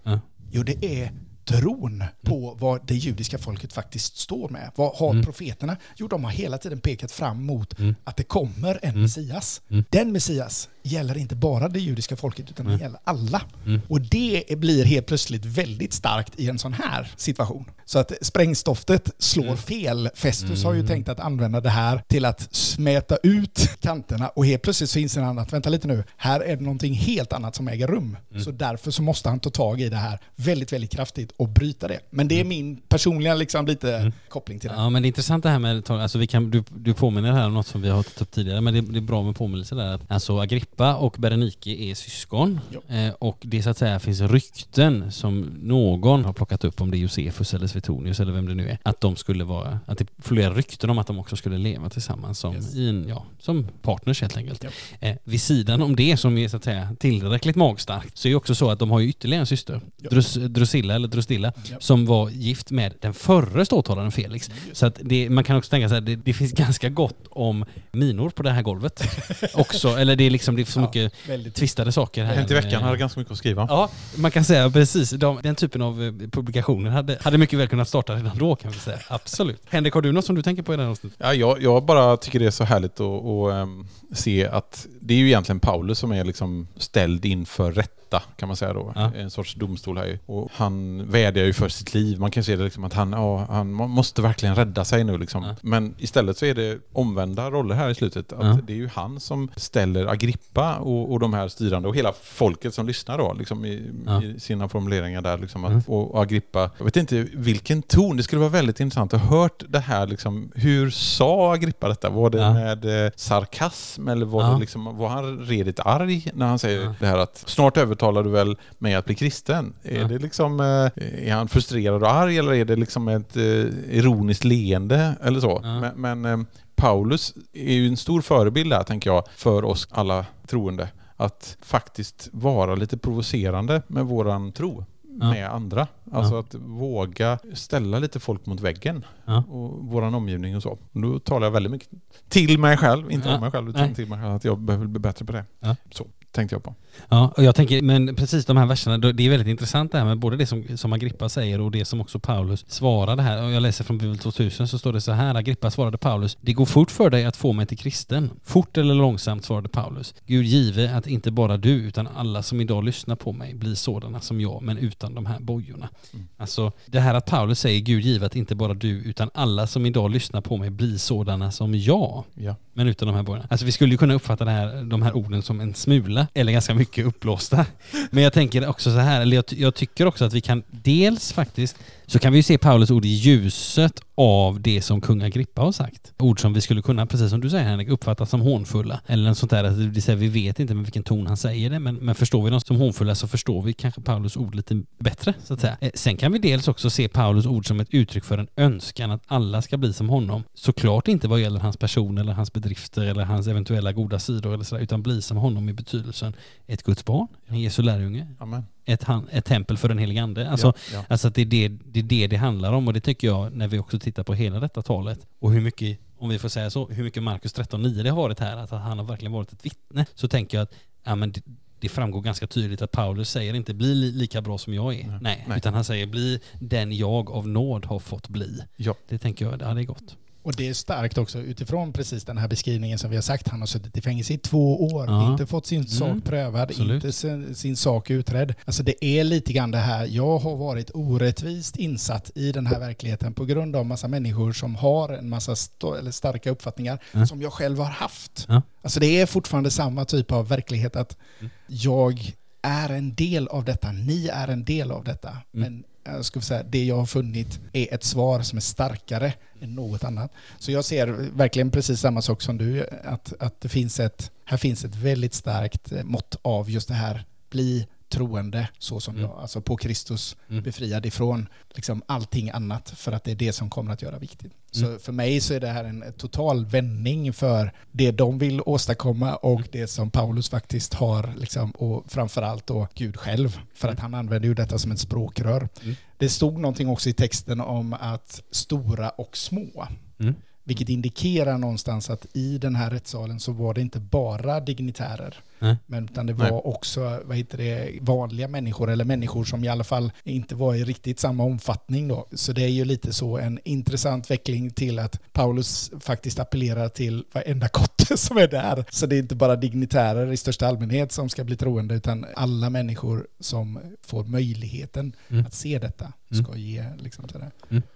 [SPEAKER 2] Jo, det är tron på vad det judiska folket faktiskt står med. Vad har
[SPEAKER 1] Mm.
[SPEAKER 2] profeterna? Jo, de har hela tiden pekat fram mot
[SPEAKER 1] Mm.
[SPEAKER 2] att det kommer en
[SPEAKER 1] Mm.
[SPEAKER 2] Messias.
[SPEAKER 1] Mm.
[SPEAKER 2] Den Messias gäller inte bara det judiska folket, utan
[SPEAKER 1] Mm.
[SPEAKER 2] det gäller alla.
[SPEAKER 1] Mm.
[SPEAKER 2] Och det blir helt plötsligt väldigt starkt i en sån här situation. Så att sprängstoftet slår
[SPEAKER 1] Mm.
[SPEAKER 2] fel. Festus har ju
[SPEAKER 1] Mm.
[SPEAKER 2] tänkt att använda det här till att smäta ut kanterna och helt plötsligt så inser han att vänta lite nu, här är det någonting helt annat som äger rum.
[SPEAKER 1] Mm.
[SPEAKER 2] Så därför så måste han ta tag i det här väldigt, väldigt kraftigt och bryta det. Men det är min personliga liksom lite
[SPEAKER 1] Mm.
[SPEAKER 2] koppling till det.
[SPEAKER 1] Ja men det är intressant det här med, alltså vi kan, du, du påminner här om något som vi har tagit upp tidigare men det, det är bra med påminnelse där. Att, alltså Agrippa och Berenike är syskon eh, och det så att säga finns rykten som någon har plockat upp om det är Josefus eller Svetonius eller vem det nu är. Att de skulle vara, att det florerar rykten om att de också skulle leva tillsammans som,
[SPEAKER 2] Yes.
[SPEAKER 1] en, ja, som partners helt enkelt.
[SPEAKER 2] Japp.
[SPEAKER 1] Eh, vid sidan om det som är så att säga tillräckligt magstarkt så är det också så att de har ju ytterligare en syster,
[SPEAKER 2] Ja.
[SPEAKER 1] Drus, Drusilla eller Drustilla,
[SPEAKER 2] Japp.
[SPEAKER 1] som var gift med den förre ståthållaren Felix. Så att det, man kan också tänka sig att det, det finns ganska gott om minor på det här golvet också. Eller det är liksom det är så
[SPEAKER 2] Ja,
[SPEAKER 1] mycket
[SPEAKER 2] Väldigt
[SPEAKER 1] tvistade saker här.
[SPEAKER 3] Hänt i veckan
[SPEAKER 1] Eh,
[SPEAKER 3] hade ganska mycket att skriva.
[SPEAKER 1] Ja, man kan säga precis. De, den typen av eh, publikationer hade, hade mycket väl kunnat starta redan då kan vi säga. Absolut. Henrik, har du något som du tänker på i det här avsnittet?
[SPEAKER 3] Ja, jag, jag bara tycker det är så härligt att, att ehm, se att det är ju egentligen Paulus som är liksom ställd inför rätta rätta kan man säga då.
[SPEAKER 1] Ja.
[SPEAKER 3] En sorts domstol här ju. Och han vädjar ju för sitt liv. Man kan se det liksom att han, ja, han måste verkligen rädda sig nu liksom.
[SPEAKER 1] Ja.
[SPEAKER 3] Men istället så är det omvända roller här i slutet. Att. Det är ju han som ställer Agrippa och, och de här styrande och hela folket som lyssnar då liksom i, i sina formuleringar där. Liksom att, och, och Agrippa, jag vet inte vilken ton, det skulle vara väldigt intressant att hört det här liksom, hur sa Agrippa detta? Var det med eh, sarkasm eller var, det liksom, var han redigt arg när han säger det här att snart övertalar du väl mig att bli kristen? Är
[SPEAKER 1] Ja.
[SPEAKER 3] det liksom, eh, är han frustrerad och arg eller är det liksom ett eh, ironiskt leende eller så?
[SPEAKER 1] Ja.
[SPEAKER 3] Men, men eh, Paulus är ju en stor förebild här, tänker jag, för oss alla troende. Att faktiskt vara lite provocerande med våran tro
[SPEAKER 1] Ja.
[SPEAKER 3] med andra. Alltså
[SPEAKER 1] Ja.
[SPEAKER 3] att våga ställa lite folk mot väggen.
[SPEAKER 1] Ja.
[SPEAKER 3] Och våran omgivning och så. Då talar jag väldigt mycket till mig själv, inte
[SPEAKER 1] Ja.
[SPEAKER 3] om mig själv, utan
[SPEAKER 1] Nej.
[SPEAKER 3] till mig själv. Att jag behöver bli bättre på det.
[SPEAKER 1] Ja.
[SPEAKER 3] Så tänkte jag på.
[SPEAKER 1] Ja, och jag tänker, men precis de här verserna, det är väldigt intressant det här med både det som, som Agrippa säger och det som också Paulus svarade här. Och jag läser från Bibel 2000 så står det så här, Agrippa svarade Paulus, det går fort för dig att få mig till kristen. Fort eller långsamt svarade Paulus. Gud give att inte bara du utan alla som idag lyssnar på mig blir sådana som jag, men utan de här bojorna.
[SPEAKER 3] Mm.
[SPEAKER 1] Alltså det här att Paulus säger Gud give att inte bara du utan alla som idag lyssnar på mig blir sådana som jag.
[SPEAKER 3] Ja.
[SPEAKER 1] Men utan de här bojorna. Alltså vi skulle ju kunna uppfatta det här, de här orden som en smula, eller ganska mycket uppblåsta. Men jag tänker också så här, eller jag, ty- jag tycker också att vi kan dels faktiskt, så kan vi ju se Paulus ord i ljuset av det som kung Agrippa har sagt. Ord som vi skulle kunna, precis som du säger Henrik, uppfatta som hånfulla. Eller något sånt där, att det säga, vi vet inte med vilken ton han säger det, men, men förstår vi dem som hånfulla så förstår vi kanske Paulus ord lite bättre, så att säga. Eh, sen kan vi dels också se Paulus ord som ett uttryck för en önskan att alla ska bli som honom. Såklart inte vad gäller hans person eller hans bedrifter eller hans eventuella goda sidor eller sådär, utan bli som honom i betydelsen ett Guds barn, en Jesu lärjunge,
[SPEAKER 3] Amen
[SPEAKER 1] ett, han, ett tempel för den helige ande. Alltså,
[SPEAKER 3] ja, ja.
[SPEAKER 1] Alltså att det är det, det är det det handlar om och det tycker jag när vi också tittar på hela detta talet och hur mycket, om vi får säga så, hur mycket Markus 13.9 det har varit här, att han har verkligen varit ett vittne, så tänker jag att ja, men det, det framgår ganska tydligt att Paulus säger inte bli li, lika bra som jag är,
[SPEAKER 3] Nej,
[SPEAKER 1] nej,
[SPEAKER 3] nej.
[SPEAKER 1] utan han säger bli den jag av nåd har fått bli.
[SPEAKER 3] Ja.
[SPEAKER 1] Det tänker jag, ja det är gott.
[SPEAKER 2] Och det är starkt också utifrån precis den här beskrivningen som vi har sagt. Han har suttit i fängelse i två år,
[SPEAKER 1] Ja.
[SPEAKER 2] inte fått sin
[SPEAKER 1] Mm.
[SPEAKER 2] sak prövad,
[SPEAKER 1] Absolut.
[SPEAKER 2] inte sin, sin sak utredd. Alltså det är lite grann det här, jag har varit orättvist insatt i den här verkligheten på grund av massa människor som har en massa eller starka uppfattningar
[SPEAKER 1] Ja.
[SPEAKER 2] som jag själv har haft.
[SPEAKER 1] Ja.
[SPEAKER 2] Alltså det är fortfarande samma typ av verklighet att
[SPEAKER 1] Mm.
[SPEAKER 2] jag är en del av detta, ni är en del av detta.
[SPEAKER 1] Mm.
[SPEAKER 2] Men jag skulle säga, det jag har funnit är ett svar som är starkare än något annat. Så jag ser verkligen precis samma sak som du, att, att det finns ett, här finns ett väldigt starkt eh, mått av just det här, bli troende så som
[SPEAKER 1] Mm.
[SPEAKER 2] jag, alltså på Kristus,
[SPEAKER 1] Mm.
[SPEAKER 2] befriad ifrån liksom allting annat för att det är det som kommer att göra viktigt. Så
[SPEAKER 1] Mm.
[SPEAKER 2] för mig så är det här en total vändning för det de vill åstadkomma och
[SPEAKER 1] Mm.
[SPEAKER 2] det som Paulus faktiskt har, liksom, och framförallt då Gud själv, för att han använder ju detta som ett språkrör.
[SPEAKER 1] Mm.
[SPEAKER 2] Det stod någonting också i texten om att stora och små,
[SPEAKER 1] Mm.
[SPEAKER 2] vilket indikerar någonstans att i den här rättssalen så var det inte bara dignitärer,
[SPEAKER 1] Nej.
[SPEAKER 2] men utan det var
[SPEAKER 3] Nej.
[SPEAKER 2] också vad heter det, vanliga människor eller människor som i alla fall inte var i riktigt samma omfattning då. Så det är ju lite så en intressant veckling till att Paulus faktiskt appellerar till varenda kotte som är där. Så det är inte bara dignitärer i största allmänhet som ska bli troende utan alla människor som får möjligheten
[SPEAKER 1] Mm.
[SPEAKER 2] att se detta
[SPEAKER 1] Mm.
[SPEAKER 2] ska ge liksom sådär.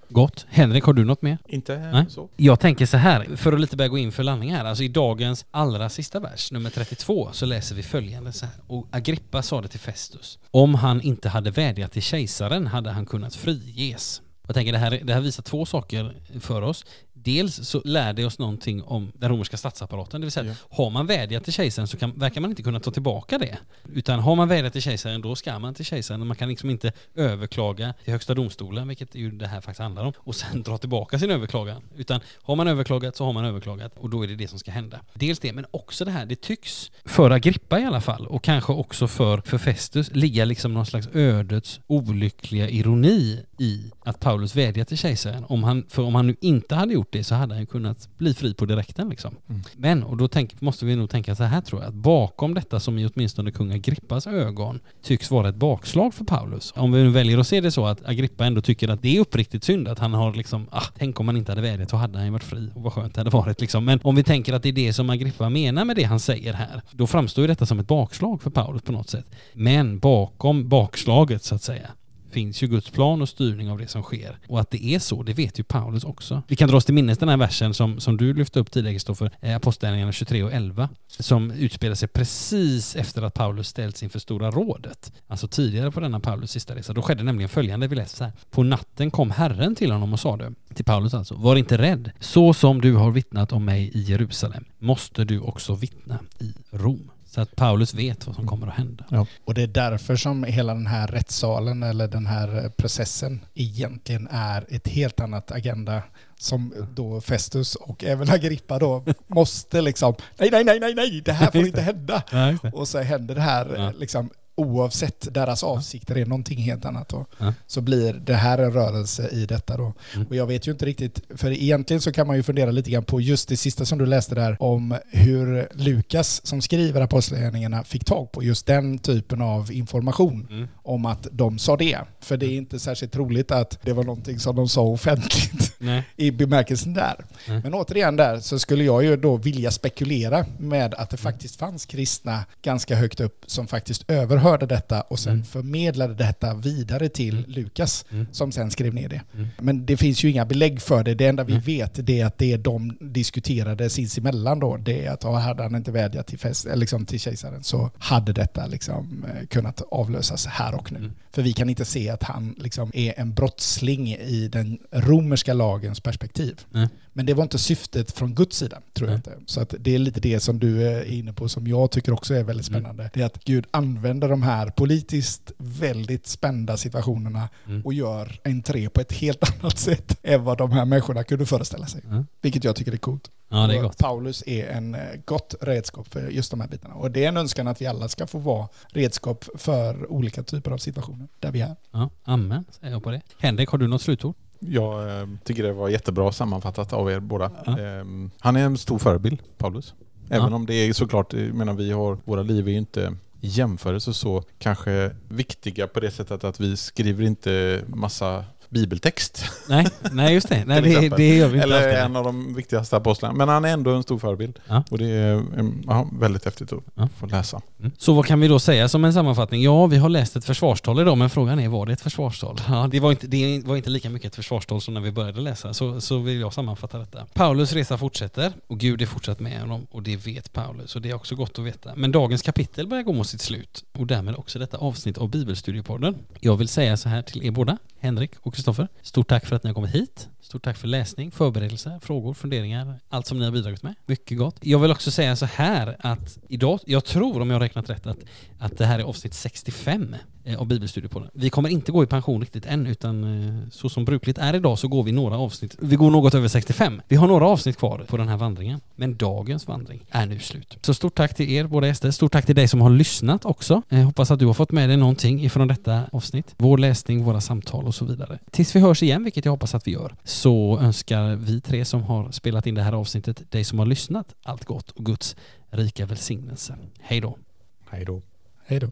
[SPEAKER 1] Gott. Henrik, har du något mer?
[SPEAKER 3] Inte
[SPEAKER 1] Nej.
[SPEAKER 3] så.
[SPEAKER 1] Jag tänker så här, för att lite börja gå in för landning här, alltså i dagens allra sista vers, nummer 32, så läser vi följande så här. Och Agrippa sa det till Festus. Om han inte hade vädjat till kejsaren hade han kunnat friges. Jag tänker det här, det här visar två saker för oss. Dels så lär det oss någonting om den romerska statsapparaten, det vill säga
[SPEAKER 3] Ja.
[SPEAKER 1] har man vädjat till kejsaren så kan, verkar man inte kunna ta tillbaka det. Utan har man vädjat till kejsaren då ska man till kejsaren man kan liksom inte överklaga till högsta domstolen, vilket ju det här faktiskt handlar om, och sen dra tillbaka sin överklagan. Utan har man överklagat så har man överklagat och då är det det som ska hända. Dels det, men också det här, det tycks för Agrippa i alla fall och kanske också för, för Festus ligga liksom någon slags ödets olyckliga ironi i att Paulus vädjar till kejsaren. Om han, för om han nu inte hade gjort det så hade han kunnat bli fri på direkten liksom.
[SPEAKER 3] Mm.
[SPEAKER 1] Men, och då tänk, måste vi nog tänka så här tror jag, att bakom detta som i åtminstone kung Agrippas ögon tycks vara ett bakslag för Paulus. Om vi nu väljer att se det så att Agrippa ändå tycker att det är uppriktigt synd att han har liksom, ah, tänk om han inte hade vädjat så hade han ju varit fri och vad skönt det hade varit liksom. Men om vi tänker att det är det som Agrippa menar med det han säger här, då framstår ju detta som ett bakslag för Paulus på något sätt. Men bakom bakslaget så att säga finns ju Guds plan och styrning av det som sker. Och att det är så, det vet ju Paulus också. Vi kan dra oss till minnes den här versen som, som du lyfte upp tidigare Kristoffer, eh, Apostlagärningarna 23 och 11, som utspelar sig precis efter att Paulus ställts inför Stora rådet. Alltså tidigare på denna Paulus sista resa. Då skedde nämligen följande, vi läser så här. På natten kom Herren till honom och sade, till Paulus alltså, var inte rädd. Så som du har vittnat om mig i Jerusalem måste du också vittna i Rom. Så att Paulus vet vad som kommer att hända.
[SPEAKER 2] Och det är därför som hela den här rättssalen eller den här processen egentligen är ett helt annat agenda som då Festus och även Agrippa då måste liksom nej, nej, nej, nej, nej, det här får inte hända.
[SPEAKER 1] Ja,
[SPEAKER 2] Och så händer det här
[SPEAKER 1] Ja.
[SPEAKER 2] liksom oavsett deras avsikter är någonting helt annat då.
[SPEAKER 1] Ja.
[SPEAKER 2] Så blir det här en rörelse i detta då.
[SPEAKER 1] Mm.
[SPEAKER 2] Och jag vet ju inte riktigt, för egentligen så kan man ju fundera lite grann på just det sista som du läste där om hur Lukas som skriver Apostlagärningarna fick tag på just den typen av information
[SPEAKER 1] Mm.
[SPEAKER 2] om att de sa det. För det är inte särskilt troligt att det var någonting som de sa offentligt
[SPEAKER 1] Nej.
[SPEAKER 2] i bemärkelsen där.
[SPEAKER 1] Nej.
[SPEAKER 2] Men återigen där så skulle jag ju då vilja spekulera med att det faktiskt fanns kristna ganska högt upp som faktiskt överhörde detta och sen
[SPEAKER 1] Mm.
[SPEAKER 2] förmedlade detta vidare till Lukas
[SPEAKER 1] Mm.
[SPEAKER 2] som sen skrev ner det.
[SPEAKER 1] Mm.
[SPEAKER 2] Men det finns ju inga belägg för det. Det enda vi
[SPEAKER 1] Nej.
[SPEAKER 2] vet är att det de diskuterade sinsemellan då, det är att ja, hade han inte vädjat till, fest, liksom till kejsaren så hade detta liksom eh, kunnat avlösas här och nu.
[SPEAKER 1] Mm.
[SPEAKER 2] För vi kan inte se att han liksom är en brottsling i den romerska lagens perspektiv. Men det var inte syftet från Guds sida, tror jag
[SPEAKER 1] Nej.
[SPEAKER 2] inte. Så att det är lite det som du är inne på som jag tycker också är väldigt
[SPEAKER 1] Mm.
[SPEAKER 2] spännande. Det är att Gud använder de här politiskt väldigt spända situationerna
[SPEAKER 1] Mm.
[SPEAKER 2] och gör entré på ett helt annat sätt än vad de här människorna kunde föreställa sig.
[SPEAKER 1] Ja.
[SPEAKER 2] Vilket jag tycker är coolt.
[SPEAKER 1] ja, det är gott.
[SPEAKER 2] Paulus är en eh, gott redskap för just de här bitarna. Och det är en önskan att vi alla ska få vara redskap för olika typer av situationer där vi är.
[SPEAKER 1] Ja, amen, säger jag på det. Henrik, har du något slutord?
[SPEAKER 3] Jag eh, tycker det var jättebra sammanfattat av er båda.
[SPEAKER 1] Ja.
[SPEAKER 3] Ehm, han är en stor förebild, Paulus. Även
[SPEAKER 1] Ja.
[SPEAKER 3] om det är såklart, jag menar vi har, våra liv är ju inte i jämförelse så kanske viktiga på det sättet att vi skriver inte massa bibeltext.
[SPEAKER 1] Nej, nej just det. Nej, det, det gör vi inte
[SPEAKER 3] Eller en av de viktigaste apostlarna. Men han är ändå en stor förebild.
[SPEAKER 1] Ja.
[SPEAKER 3] Och det är ja, väldigt häftigt att
[SPEAKER 1] Ja.
[SPEAKER 3] få läsa.
[SPEAKER 1] Mm. Så vad kan vi då säga som en sammanfattning? Ja, vi har läst ett försvarstal idag, men frågan är, var det ett försvarstal? Ja, det var inte, det var inte lika mycket ett försvarstal som när vi började läsa, så, så vill jag sammanfatta detta. Paulus resa fortsätter, och Gud är fortsatt med honom, och det vet Paulus, och det är också gott att veta. Men dagens kapitel börjar gå mot sitt slut, och därmed också detta avsnitt av Bibelstudiepodden. Jag vill säga så här till er båda, Henrik och Kristoffer. Stort tack för att ni har kommit hit. Stort tack för läsning, förberedelser, frågor, funderingar, allt som ni har bidragit med. Mycket gott. Jag vill också säga så här att idag, jag tror om jag har räknat rätt att, att det här är avsnitt 65 eh, av Bibelstudiepodden. Vi kommer inte gå i pension riktigt än utan eh, så som brukligt är idag så går vi några avsnitt, vi går något över 65. Vi har några avsnitt kvar på den här vandringen. Men dagens vandring är nu slut. Så stort tack till er båda gäster. Stort tack till dig som har lyssnat också. Jag hoppas att du har fått med dig någonting ifrån detta avsnitt. Vår läsning, våra samtal och så vidare. Tills vi hörs igen, vilket jag hoppas att vi gör, så önskar vi tre som har spelat in det här avsnittet, dig som har lyssnat, allt gott och Guds rika välsignelse. Hej då!
[SPEAKER 3] Hej då.
[SPEAKER 2] Hej då.